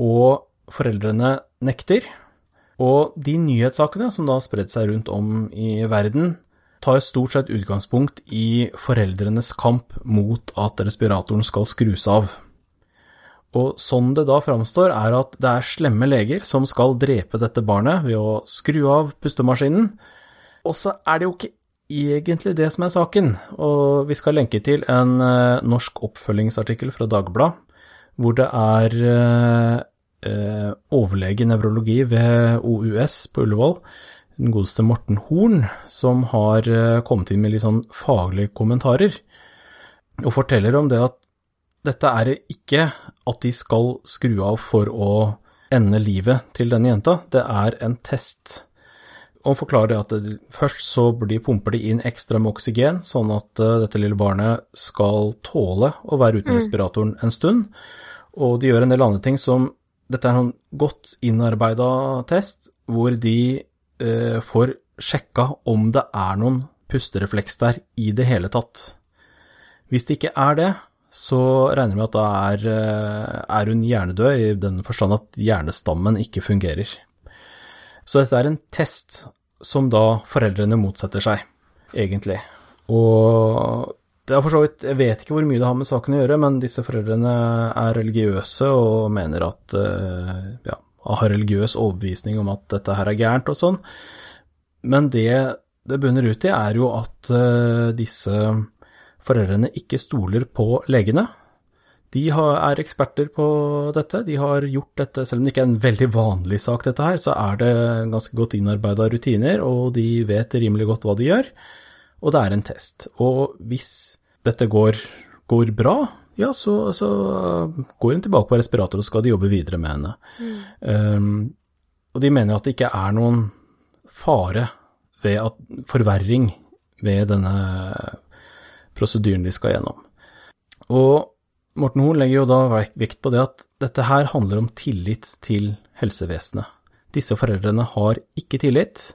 Og foreldrene nekter. Og de nyhetssakene som da har spredd seg rundt om i verden, tar stort sett utgangspunkt i foreldrenes kamp mot at respiratoren skal skrus av. Og sånn det da framstår, er at det er slemme leger som skal drepe dette barnet ved å skru av pustemaskinen. Og så er det jo ikke egentlig det som er saken, og vi skal lenke til en eh, norsk oppfølgingsartikkel fra Dagbladet, hvor det er eh, eh, overlege i nevrologi ved OUS på Ullevål, den godeste Morten Horn, som har kommet inn med litt sånn faglige kommentarer, og forteller om det at dette er ikke at de skal skru av for å ende livet til denne jenta, det er en test og forklarer at først så pumper de inn ekstra med oksygen, sånn at uh, dette lille barnet skal tåle å være uten Mm. respiratoren en stund. Og de gjør en del andre ting som Dette er en godt innarbeida test, hvor de eh, får sjekka om det er noen pusterefleks der i det hele tatt. Hvis det ikke er det, så regner vi at da er, uh, er hun hjernedød, i den forstand at hjernestammen ikke fungerer. Så dette er en test som da foreldrene motsetter seg, egentlig. Og det er for så vidt Jeg vet ikke hvor mye det har med saken å gjøre, men disse foreldrene er religiøse og mener at eh, Ja, har religiøs overbevisning om at dette her er gærent og sånn. Men det det bunner ut i, er jo at eh, disse foreldrene ikke stoler på legene. De er eksperter på dette. De har gjort dette, selv om det ikke er en veldig vanlig sak, dette her, så er det ganske godt innarbeida rutiner, og de vet rimelig godt hva de gjør. Og det er en test. Og hvis dette går, går bra, ja, så, så går hun tilbake på respirator, og skal de jobbe videre med henne. Um, og de mener at det ikke er noen fare ved at forverring ved denne prosedyren de skal gjennom. Og Morten Hoel legger jo da vekt på det at dette her handler om tillit til helsevesenet. Disse foreldrene har ikke tillit.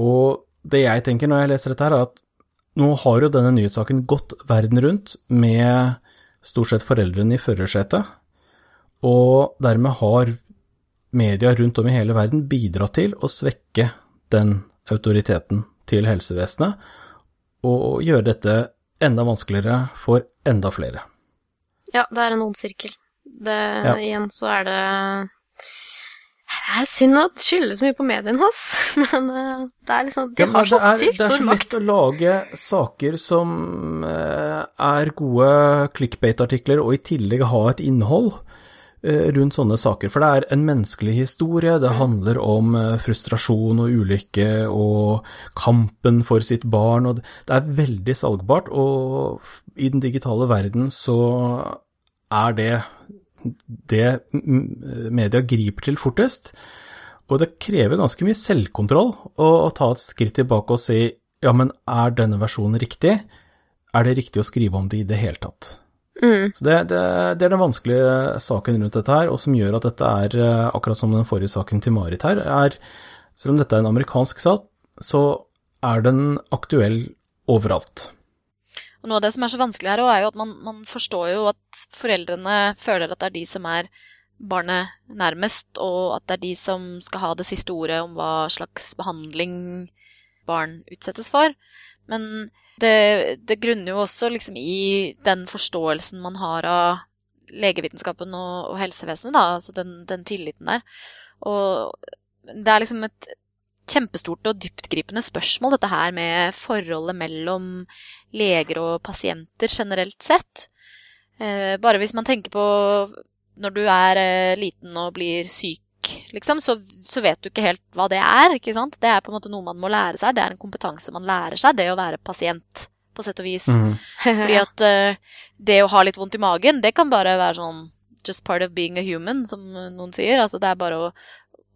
Og det jeg tenker når jeg leser dette her, er at nå har jo denne nyhetssaken gått verden rundt med stort sett foreldrene i førersetet, og dermed har media rundt om i hele verden bidratt til å svekke den autoriteten til helsevesenet, og gjøre dette enda vanskeligere for enda flere. Ja, det er en ond sirkel. Det, Ja. Igjen så er det Det er synd at det skyldes mye på mediene hans, men eh, det er liksom De Ja, har så er, sykt Det er stor så makt. lett å lage saker som eh, er gode clickbait-artikler, og i tillegg ha et innhold rundt sånne saker. For det er en menneskelig historie, det handler om eh, frustrasjon og ulykke og kampen for sitt barn, og det, er veldig salgbart. Og i den digitale verden så er det det media griper til fortest. Og det krever ganske mye selvkontroll å, å ta et skritt tilbake og si ja, men er denne versjonen riktig? Er det riktig å skrive om det i det hele tatt? Mm. Så det, det, det er den vanskelige saken rundt dette her, og som gjør at dette er, eh, akkurat som den forrige saken til Marit her, er Selv om dette er en amerikansk sak, så er den aktuell overalt. Og noe av det som er så vanskelig her også, er jo at man, man forstår jo at foreldrene føler at det er de som er barnet nærmest, og at det er de som skal ha det siste ordet om hva slags behandling barn utsettes for. Men det, det grunner jo også liksom i den forståelsen man har av legevitenskapen og, og helsevesenet, da, altså den, den tilliten der. Og det er liksom et kjempestort og dyptgripende spørsmål, dette her med forholdet mellom leger og pasienter generelt sett. Eh, bare hvis man tenker på når du er eh, liten og blir syk, liksom, så, så vet du ikke helt hva det er. ikke sant? Det er på en måte noe man må lære seg. Det er en kompetanse man lærer seg, det å være pasient på sett og vis. Mm. Fordi at uh, det å ha litt vondt i magen, det kan bare være sånn just part of being a human, som noen sier. Altså det er bare å,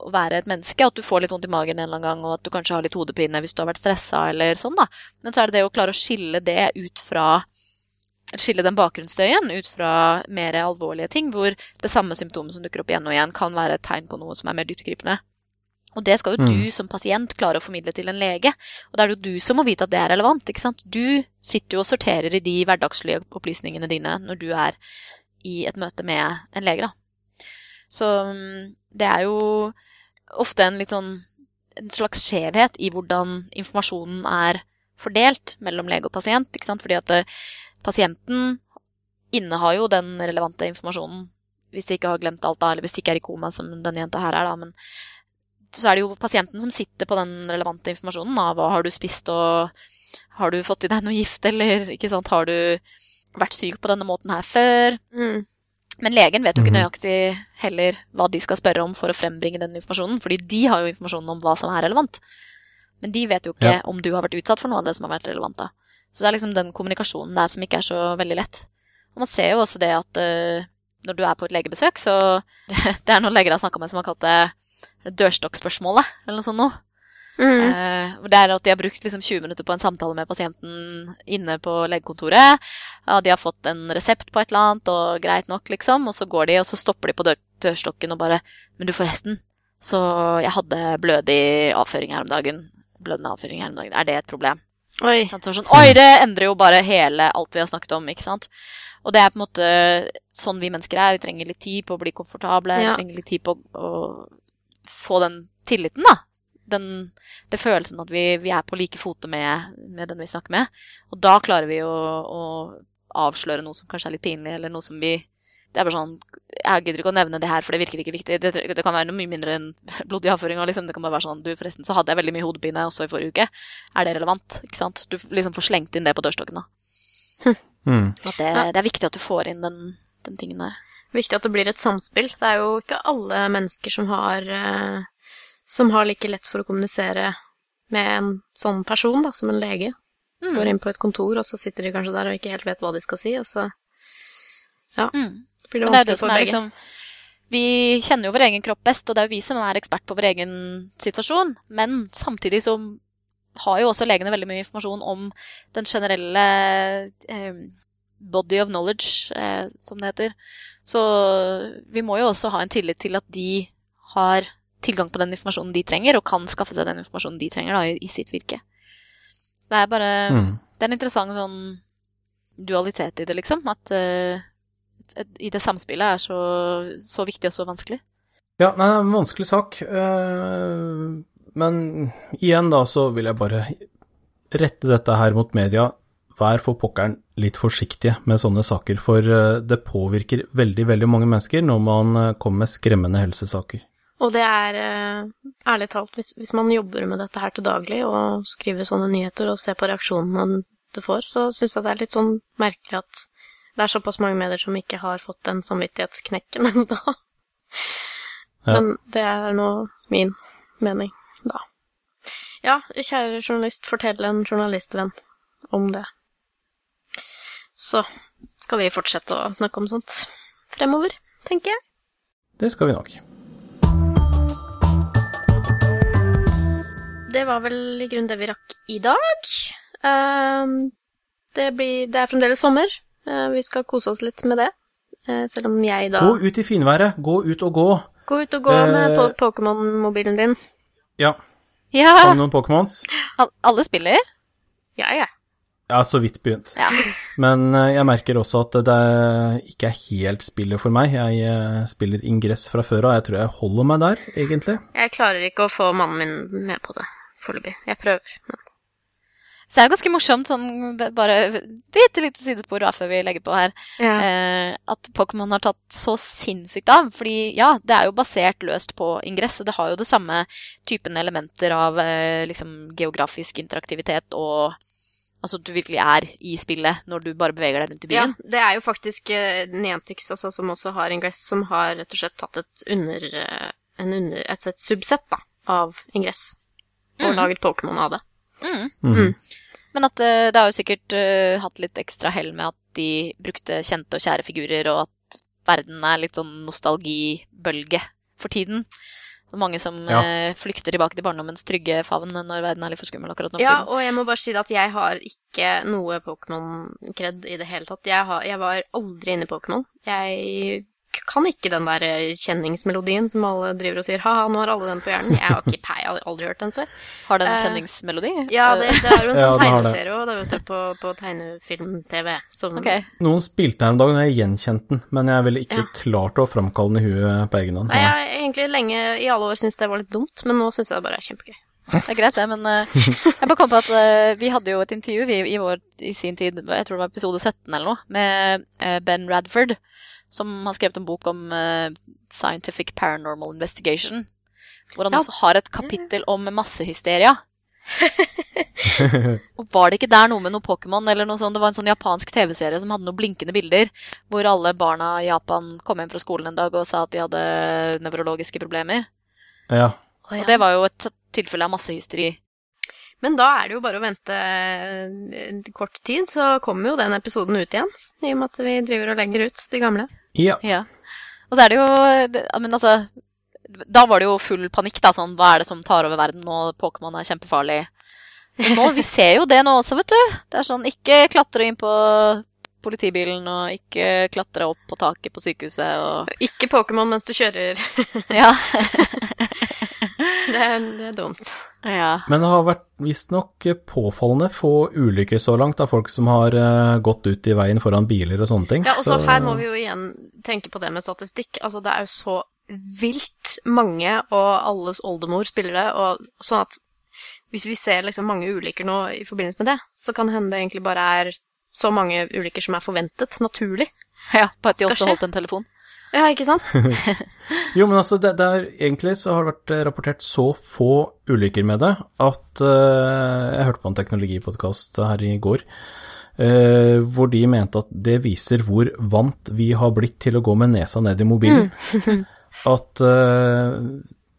å være et menneske. At du får litt vondt i magen en eller annen gang, og at du kanskje har litt hodepine hvis du har vært stressa eller sånn, da. Men så er det det å klare å skille det ut fra Skille den bakgrunnsstøyen ut fra mer alvorlige ting, hvor det samme symptomet som dukker opp igjen og igjen, kan være et tegn på noe som er mer dyptgripende. Og det skal jo Mm. du som pasient klare å formidle til en lege. Og da er det jo du som må vite at det er relevant. ikke sant? Du sitter jo og sorterer i de hverdagslige opplysningene dine når du er i et møte med en lege, da. Så mm, det er jo ofte en litt sånn en slags skjevhet i hvordan informasjonen er fordelt mellom lege og pasient. ikke sant? Fordi at eh, pasienten innehar jo den relevante informasjonen hvis de ikke har glemt alt, da, eller hvis de ikke er i koma, som denne jenta her er, da. Men så er det jo pasienten som sitter på den relevante informasjonen. Da. Hva har du spist, og har du fått i deg noe gift, eller ikke sant? har du vært syk på denne måten her før? Mm. Men legen vet jo ikke Mhm. nøyaktig heller hva de skal spørre om for å frembringe den informasjonen, fordi de har jo informasjonen om hva som er relevant. Men de vet jo ikke Ja. om du har vært utsatt for noe av det som har vært relevant. da. Så det er liksom den kommunikasjonen der som ikke er så veldig lett. Og man ser jo også det at uh, når du er på et legebesøk, så Det er noen leger jeg har snakka med som har kalt det dørstokkspørsmålet, eller noe sånt noe. Mm. Uh, det er at de har brukt liksom 20 minutter på en samtale med pasienten inne på legekontoret. Ja, de har fått en resept på et eller annet, og greit nok, liksom. Og så går de, og så stopper de på dør dørstokken og bare Men du, forresten, så jeg hadde blødig avføring her om dagen. Blødende avføring her om dagen. Er det et problem? Oi. Sant? Sånn, Oi, det endrer jo bare hele alt vi har snakket om, ikke sant. Og det er på en måte sånn vi mennesker er. Vi trenger litt tid på å bli komfortable. Ja. Vi trenger litt tid på å få den tilliten, da. Den, det følelsen at vi, vi er på like fote med, med den vi snakker med. Og da klarer vi å, å avsløre noe som kanskje er litt pinlig, eller noe som vi Det er bare sånn Jeg gidder ikke å nevne det her, for det virker ikke viktig. Det, det kan være noe mye mindre enn blodig avføring. Liksom. Det kan bare være sånn Du, forresten, så hadde jeg veldig mye hodepine også i forrige uke. Er det relevant? Ikke sant? Du liksom får slengt inn det på dørstokken, da. Mm. At det, det er viktig at du får inn den, den tingen der. Viktig at det blir et samspill. Det er jo ikke alle mennesker som har, eh, som har like lett for å kommunisere med en sånn person, da, som en lege. Mm. Går inn på et kontor, og så sitter de kanskje der og ikke helt vet hva de skal si, og så Mm. Blir det det er vanskelig det for begge. liksom Vi kjenner jo vår egen kropp best, og det er jo vi som er ekspert på vår egen situasjon. Men samtidig så har jo også legene veldig mye informasjon om den generelle eh, body of knowledge, eh, som det heter. Så vi må jo også ha en tillit til at de har tilgang på den informasjonen de trenger, og kan skaffe seg den informasjonen de trenger da, i, i sitt virke. Det er bare Mm. Det er en interessant sånn dualitet i det, liksom. At et- i det samspillet er så, så viktig og så vanskelig. Ja, nei, det er en vanskelig sak. eh, Men igjen da, så vil jeg bare rette dette her mot media. Vær for pokkeren litt forsiktige med sånne saker, for eh, det påvirker veldig, veldig mange mennesker når man eh, kommer med skremmende helsesaker. Og det er ærlig talt, hvis, hvis man jobber med dette her til daglig og skriver sånne nyheter og ser på reaksjonene det får, så syns jeg det er litt sånn merkelig at det er såpass mange medier som ikke har fått den samvittighetsknekken ennå. Ja. Men det er nå min mening, da. Ja, kjære journalist, fortell en journalistvenn om det. Så skal vi fortsette å snakke om sånt fremover, tenker jeg. Det skal vi nok. Det var vel i grunnen det vi rakk i dag. Ehm, det, blir, det er fremdeles sommer. Eh, vi skal kose oss litt med det. Eh, selv om jeg da Gå ut i finværet, gå ut og gå. Gå ut og gå med Eh, med Pokémon-mobilen din. Ja, Ja, har du noen Pokémons? alle spiller. Ja, ja. Jeg har så vidt begynt. Ja. Men eh, jeg merker også at det ikke er helt spillet for meg. Jeg spiller ingress fra før av, jeg tror jeg holder meg der, egentlig. Jeg klarer ikke å få mannen min med på det foreløpig. Jeg prøver. Men. Så det er ganske morsomt, sånn bare bitte lite sidespor da, før vi legger på her, Ja. eh, at Pokémon har tatt så sinnssykt av. Fordi ja, det er jo basert løst på ingress, og det har jo det samme typen elementer av eh, liksom geografisk interaktivitet og Altså at du virkelig er i spillet når du bare beveger deg rundt i byen. ja, det er jo faktisk uh, Nientix altså, som også har Ingress, som har rett og slett tatt et under, eh, en under et, et subsett da, av Ingress og Mm. laget Pokémon av det. Mm. Mhm. Mm. Men at eh, det har jo sikkert eh, hatt litt ekstra hell med at de brukte kjente og kjære figurer, og at verden er litt sånn nostalgibølge for tiden. Så mange som Ja. eh, flykter tilbake til barndommens trygge favn når verden er litt for skummel akkurat nå. Ja, og jeg må bare si at jeg har ikke noe Pokémon-kred i det hele tatt. Jeg, har, jeg var aldri inne i Pokémon. Jeg kan ikke den der eh, kjenningsmelodien som alle driver og sier ha-ha, nå har alle den på hjernen. Jeg har ikke pei, jeg har aldri hørt den før. Har den en eh, kjenningsmelodi? Ja, det, det er jo en Ja, sånn det. tegneserie òg, vet du, på, på tegnefilm-TV. Okay. Noen spilte den en dag, og jeg gjenkjente den, men jeg ville ikke Ja. klart å framkalle den i huet på egen hånd. Nei, jeg har egentlig lenge i alle år syntes det var litt dumt, men nå syns jeg det bare er kjempegøy. Det er greit, det, men uh, jeg bare kom på at uh, vi hadde jo et intervju vi, i, vår, i sin tid, jeg tror det var episode 17 eller noe, med uh, Ben Radford, som har skrevet en bok om uh, Scientific Paranormal Investigation, hvor han Ja. også har et kapittel om massehysteria. Og var det ikke der noe med noe Pokémon eller noe sånt? Det var en sånn japansk TV-serie som hadde noen blinkende bilder, hvor alle barna i Japan kom hjem fra skolen en dag og sa at de hadde nevrologiske problemer. Ja. Og det var jo et tilfelle av massehysteri. Men da er det jo bare å vente eh, kort tid, så kommer jo den episoden ut igjen. I og med at vi driver og legger ut de gamle. ja. Ja. Og så er det jo Men altså Da var det jo full panikk, da. Sånn hva er det som tar over verden, og Pokémon er kjempefarlig. Men nå, vi ser jo det nå også, vet du. Det er sånn ikke klatre inn på politibilen, og ikke klatre opp på taket på sykehuset og Ikke Pokémon mens du kjører. Ja. Det det er dumt. ja. Men det har vært visstnok påfallende få ulykker så langt av folk som har eh, gått ut i veien foran biler og sånne ting. Ja, og så her må vi jo igjen tenke på det med statistikk. Altså, det er jo så vilt mange, og alles oldemor spiller det, og sånn at hvis vi ser liksom mange ulykker nå i forbindelse med det, så kan det hende det egentlig bare er så mange ulykker som er forventet, naturlig. ja. På at de også holdt en telefon. Ja, ikke sant? Jo, men altså, det, det er, egentlig så har det vært eh, rapportert så få ulykker med det at uh, Jeg hørte på en teknologipodkast her i går, Uh, hvor de mente at det viser hvor vant vi har blitt til å gå med nesa ned i mobilen. At uh,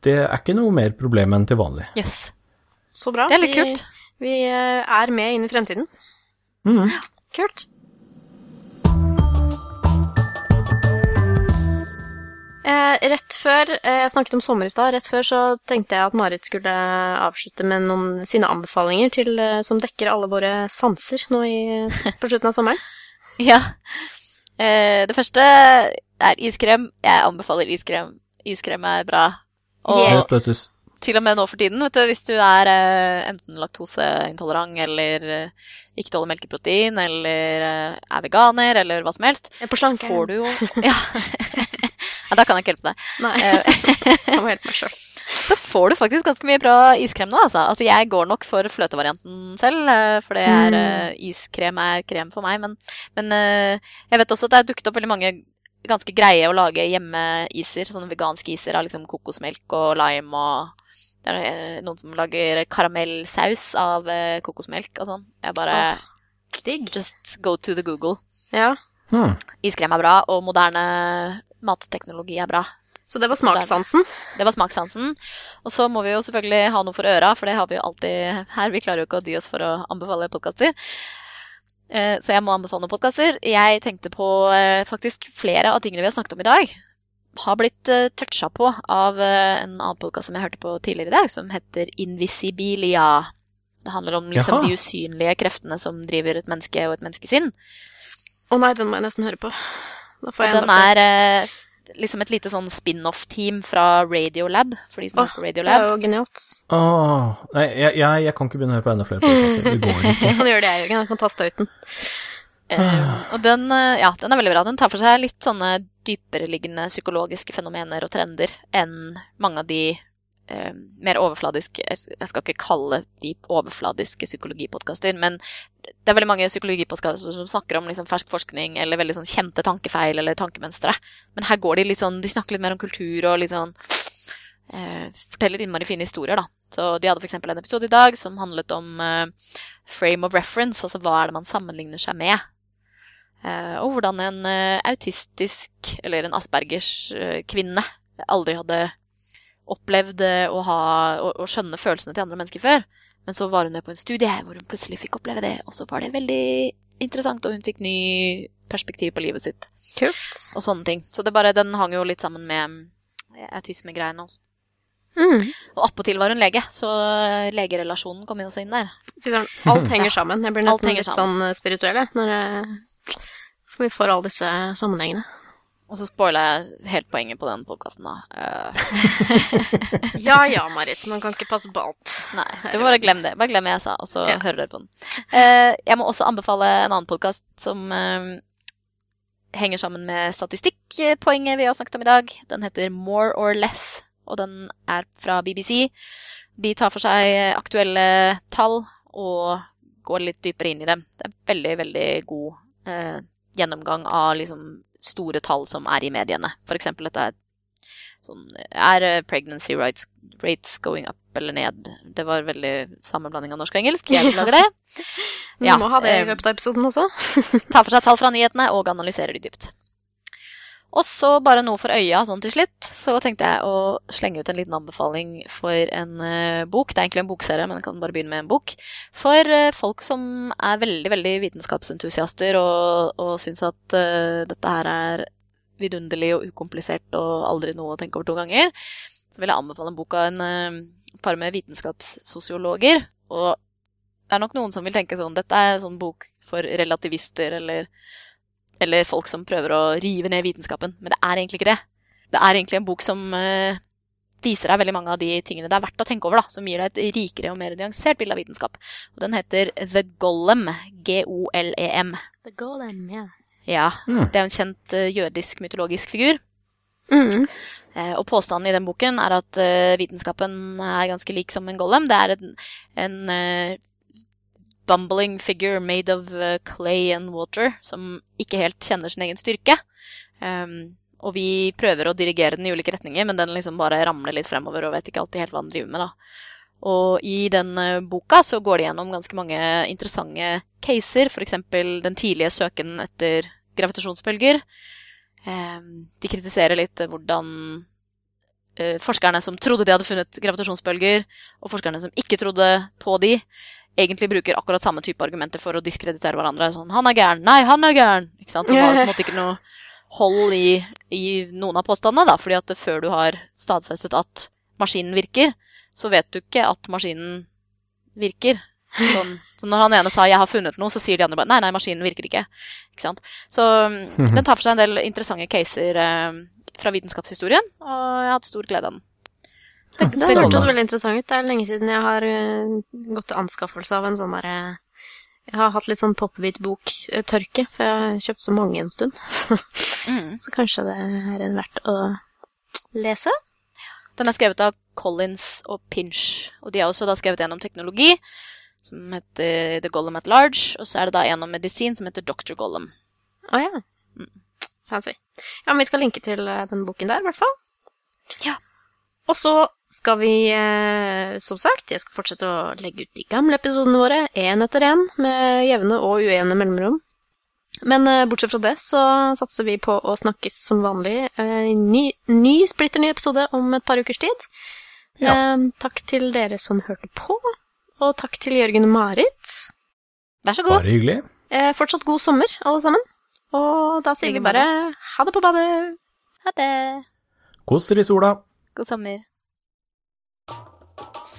det er ikke noe mer problem enn til vanlig. Yes. Så bra. Det er litt kult. Vi vi er med inn i fremtiden. Mm. Kult. Rett før eh, Jeg snakket om sommer i stad. Rett før så tenkte jeg at Marit skulle avslutte med noen sine anbefalinger til, eh, som dekker alle våre sanser nå i, på slutten av sommeren. Ja. Eh, det første er iskrem. Jeg anbefaler iskrem. Iskrem er bra. Og Yeah. Til og med nå for tiden, vet du, hvis du er eh, enten laktoseintolerant eller eh, ikke tåler melkeprotein eller eh, er veganer eller hva som helst, Jeg er på slanke. får du jo Ja. Da kan jeg ikke hjelpe deg. Nei, Eh, jeg må hjelpe meg sjøl. så får du faktisk ganske mye bra iskrem nå, altså. altså jeg går nok for fløtevarianten selv, eh, for det er Mm. eh, iskrem er krem for meg. Men, men jeg vet også at det er dukket opp veldig mange ganske greie å lage hjemmeiser. Sånne veganske iser av liksom kokosmelk og lime og det er noen som lager karamellsaus av kokosmelk og sånn. Jeg bare Digg. Just go to the Google. Ja. Hmm. Iskrem er bra, og moderne matteknologi er bra. Så det var smakssansen. Det var smakssansen. Og så må vi jo selvfølgelig ha noe for øra, for det har vi jo alltid her. Vi klarer jo ikke å dy oss for å anbefale podkaster. Eh, Så jeg må anbefale noen podkaster. Jeg tenkte på eh, faktisk flere av tingene vi har snakket om i dag. Har blitt uh, toucha på av eh, en annen podkast som jeg hørte på tidligere i dag, som heter Invisibilia. Det handler om liksom, de usynlige kreftene som driver et menneske og et menneskesinn. Å nei, den må jeg nesten høre på. Da får Og den er eh, liksom et lite sånn spin-off-team fra Radiolab, for de som oh, Radiolab. på Det er jo genialt. Åh, nei, jeg, jeg, jeg kan ikke begynne å høre på enda flere podkaster. Det går ikke. Jeg kan gjøre det, Jørgen. Jeg kan ta støyten. Uh, og den, eh, ja, den er veldig bra. Den tar for seg litt sånne dypereliggende psykologiske fenomener og trender enn mange av de eh, mer overfladiske Jeg skal ikke kalle de overfladiske psykologipodkaster, men det er veldig mange psykologipodkaster som snakker om liksom fersk forskning eller veldig sånn kjente tankefeil eller tankemønstre. Men her går de litt sånn, de snakker litt mer om kultur og litt sånn eh, Forteller innmari fine historier, da. Så de hadde f.eks. en episode i dag som handlet om eh, frame of reference, altså hva er det man sammenligner seg med. Eh, og hvordan en eh, autistisk, eller en Aspergers eh, kvinne, aldri hadde opplevd eh, å, ha, å, å skjønne følelsene til andre mennesker før. Men så var hun med på en studie hvor hun plutselig fikk oppleve det, og så var det veldig interessant, og hun fikk ny perspektiv på livet sitt Kult. og sånne ting. Så det bare, den hang jo litt sammen med eh, autismegreiene også. Mm. Og appåtil var hun lege, så eh, legerelasjonen kom også inn der. Alt henger sammen. Jeg blir nesten litt sånn spirituell, når jeg for vi får alle disse sammenhengene. Og så spoila jeg helt poenget på den podkasten, da. Uh... Ja ja, Marit, man kan ikke passe på alt. nei, du må bare glem det. Bare glem det jeg sa, og så Ja. hører dere på den. Uh, jeg må også anbefale en annen podkast som uh, henger sammen med statistikkpoenget vi har snakket om i dag. Den heter More or Less, og den er fra BBC. De tar for seg aktuelle tall og går litt dypere inn i dem. Det er veldig, veldig god eh, gjennomgang av liksom, store tall som er i mediene. F.eks. dette er sånn Er eh, pregnancy rates, rates going up eller ned? Det var veldig sammenblanding av norsk og engelsk. Jeg beklager det. Vi Ja, må ha det i eh, løpet av episoden også. tar for seg tall fra nyhetene og analyserer de dypt. Og så bare noe for øya sånn til slutt. Så tenkte jeg å slenge ut en liten anbefaling for en uh, bok. Det er egentlig en bokserie, men jeg kan bare begynne med en bok. For uh, folk som er veldig veldig vitenskapsentusiaster og, og syns at uh, dette her er vidunderlig og ukomplisert og aldri noe å tenke over to ganger, så vil jeg anbefale en bok av en par med vitenskapssosiologer. Og det er nok noen som vil tenke sånn Dette er en sånn bok for relativister eller, eller folk som prøver å rive ned vitenskapen. Men det er egentlig ikke det. Det er egentlig en bok som uh, viser deg veldig mange av de tingene det er verdt å tenke over. da, Som gir deg et rikere og mer nyansert bilde av vitenskap. Og Den heter The Golem. G-O-L-E-M. The golem, ja. Ja, Mm. Det er en kjent uh, jødisk mytologisk figur. Mm. Eh, og påstanden i den boken er at vitenskapen er ganske lik som en golem. Det er en, en bumbling figure made of eh, clay and water som ikke helt kjenner sin egen styrke. Um, og vi prøver å dirigere den i ulike retninger, men den liksom bare ramler litt fremover og vet ikke alltid helt hva den driver med. da. Og i den eh, boka så går de gjennom ganske mange interessante caser, f.eks. den tidlige søken etter gravitasjonsbølger. Um, de kritiserer litt hvordan eh, forskerne som trodde de hadde funnet gravitasjonsbølger, og forskerne som ikke trodde på de, egentlig bruker akkurat samme type argumenter for å diskreditere hverandre. Sånn 'Han er gæren'. 'Nei, han er gæren'. Ikke sant? Så var det på en måte ikke noe hold i, i noen av påstandene, da. fordi at før du har stadfestet at maskinen virker, så vet du ikke at maskinen virker. Sånn, så når han ene sa 'jeg har funnet noe', så sier de andre bare 'nei, nei, maskinen virker ikke'. ikke sant? Så den tar for seg en del interessante caser eh, fra vitenskapshistorien, og jeg har hatt stor glede av den. Det, det hørtes veldig interessant ut. Det er lenge siden jeg har eh, gått til anskaffelse av en sånn derre Jeg har hatt litt sånn pop-hvit bok-tørke, for jeg har kjøpt så mange en stund. Så, Mm. så kanskje det er en verdt å lese. Den er skrevet av Collins og Pinch, og de har også da skrevet en om teknologi, som heter The Gollum at Large, og så er det da en om medisin som heter Dr. Gollum. Å ja. Mm. Fancy. Ja, men vi skal linke til eh, den boken der, i hvert fall. Ja. Og så skal vi, eh, som sagt, jeg skal fortsette å legge ut de gamle episodene våre, én etter én, med jevne og ujevne mellomrom. Men eh, bortsett fra det så satser vi på å snakkes som vanlig eh, i ny, ny splitter ny episode om et par ukers tid. Ja. Eh, takk til dere som hørte på, og takk til Jørgen og Marit. Vær så god. Bare hyggelig. Eh, fortsatt god sommer, alle sammen. Og da sier vi bare ha det på badet. Ha det. Kos dere i sola. God sommer.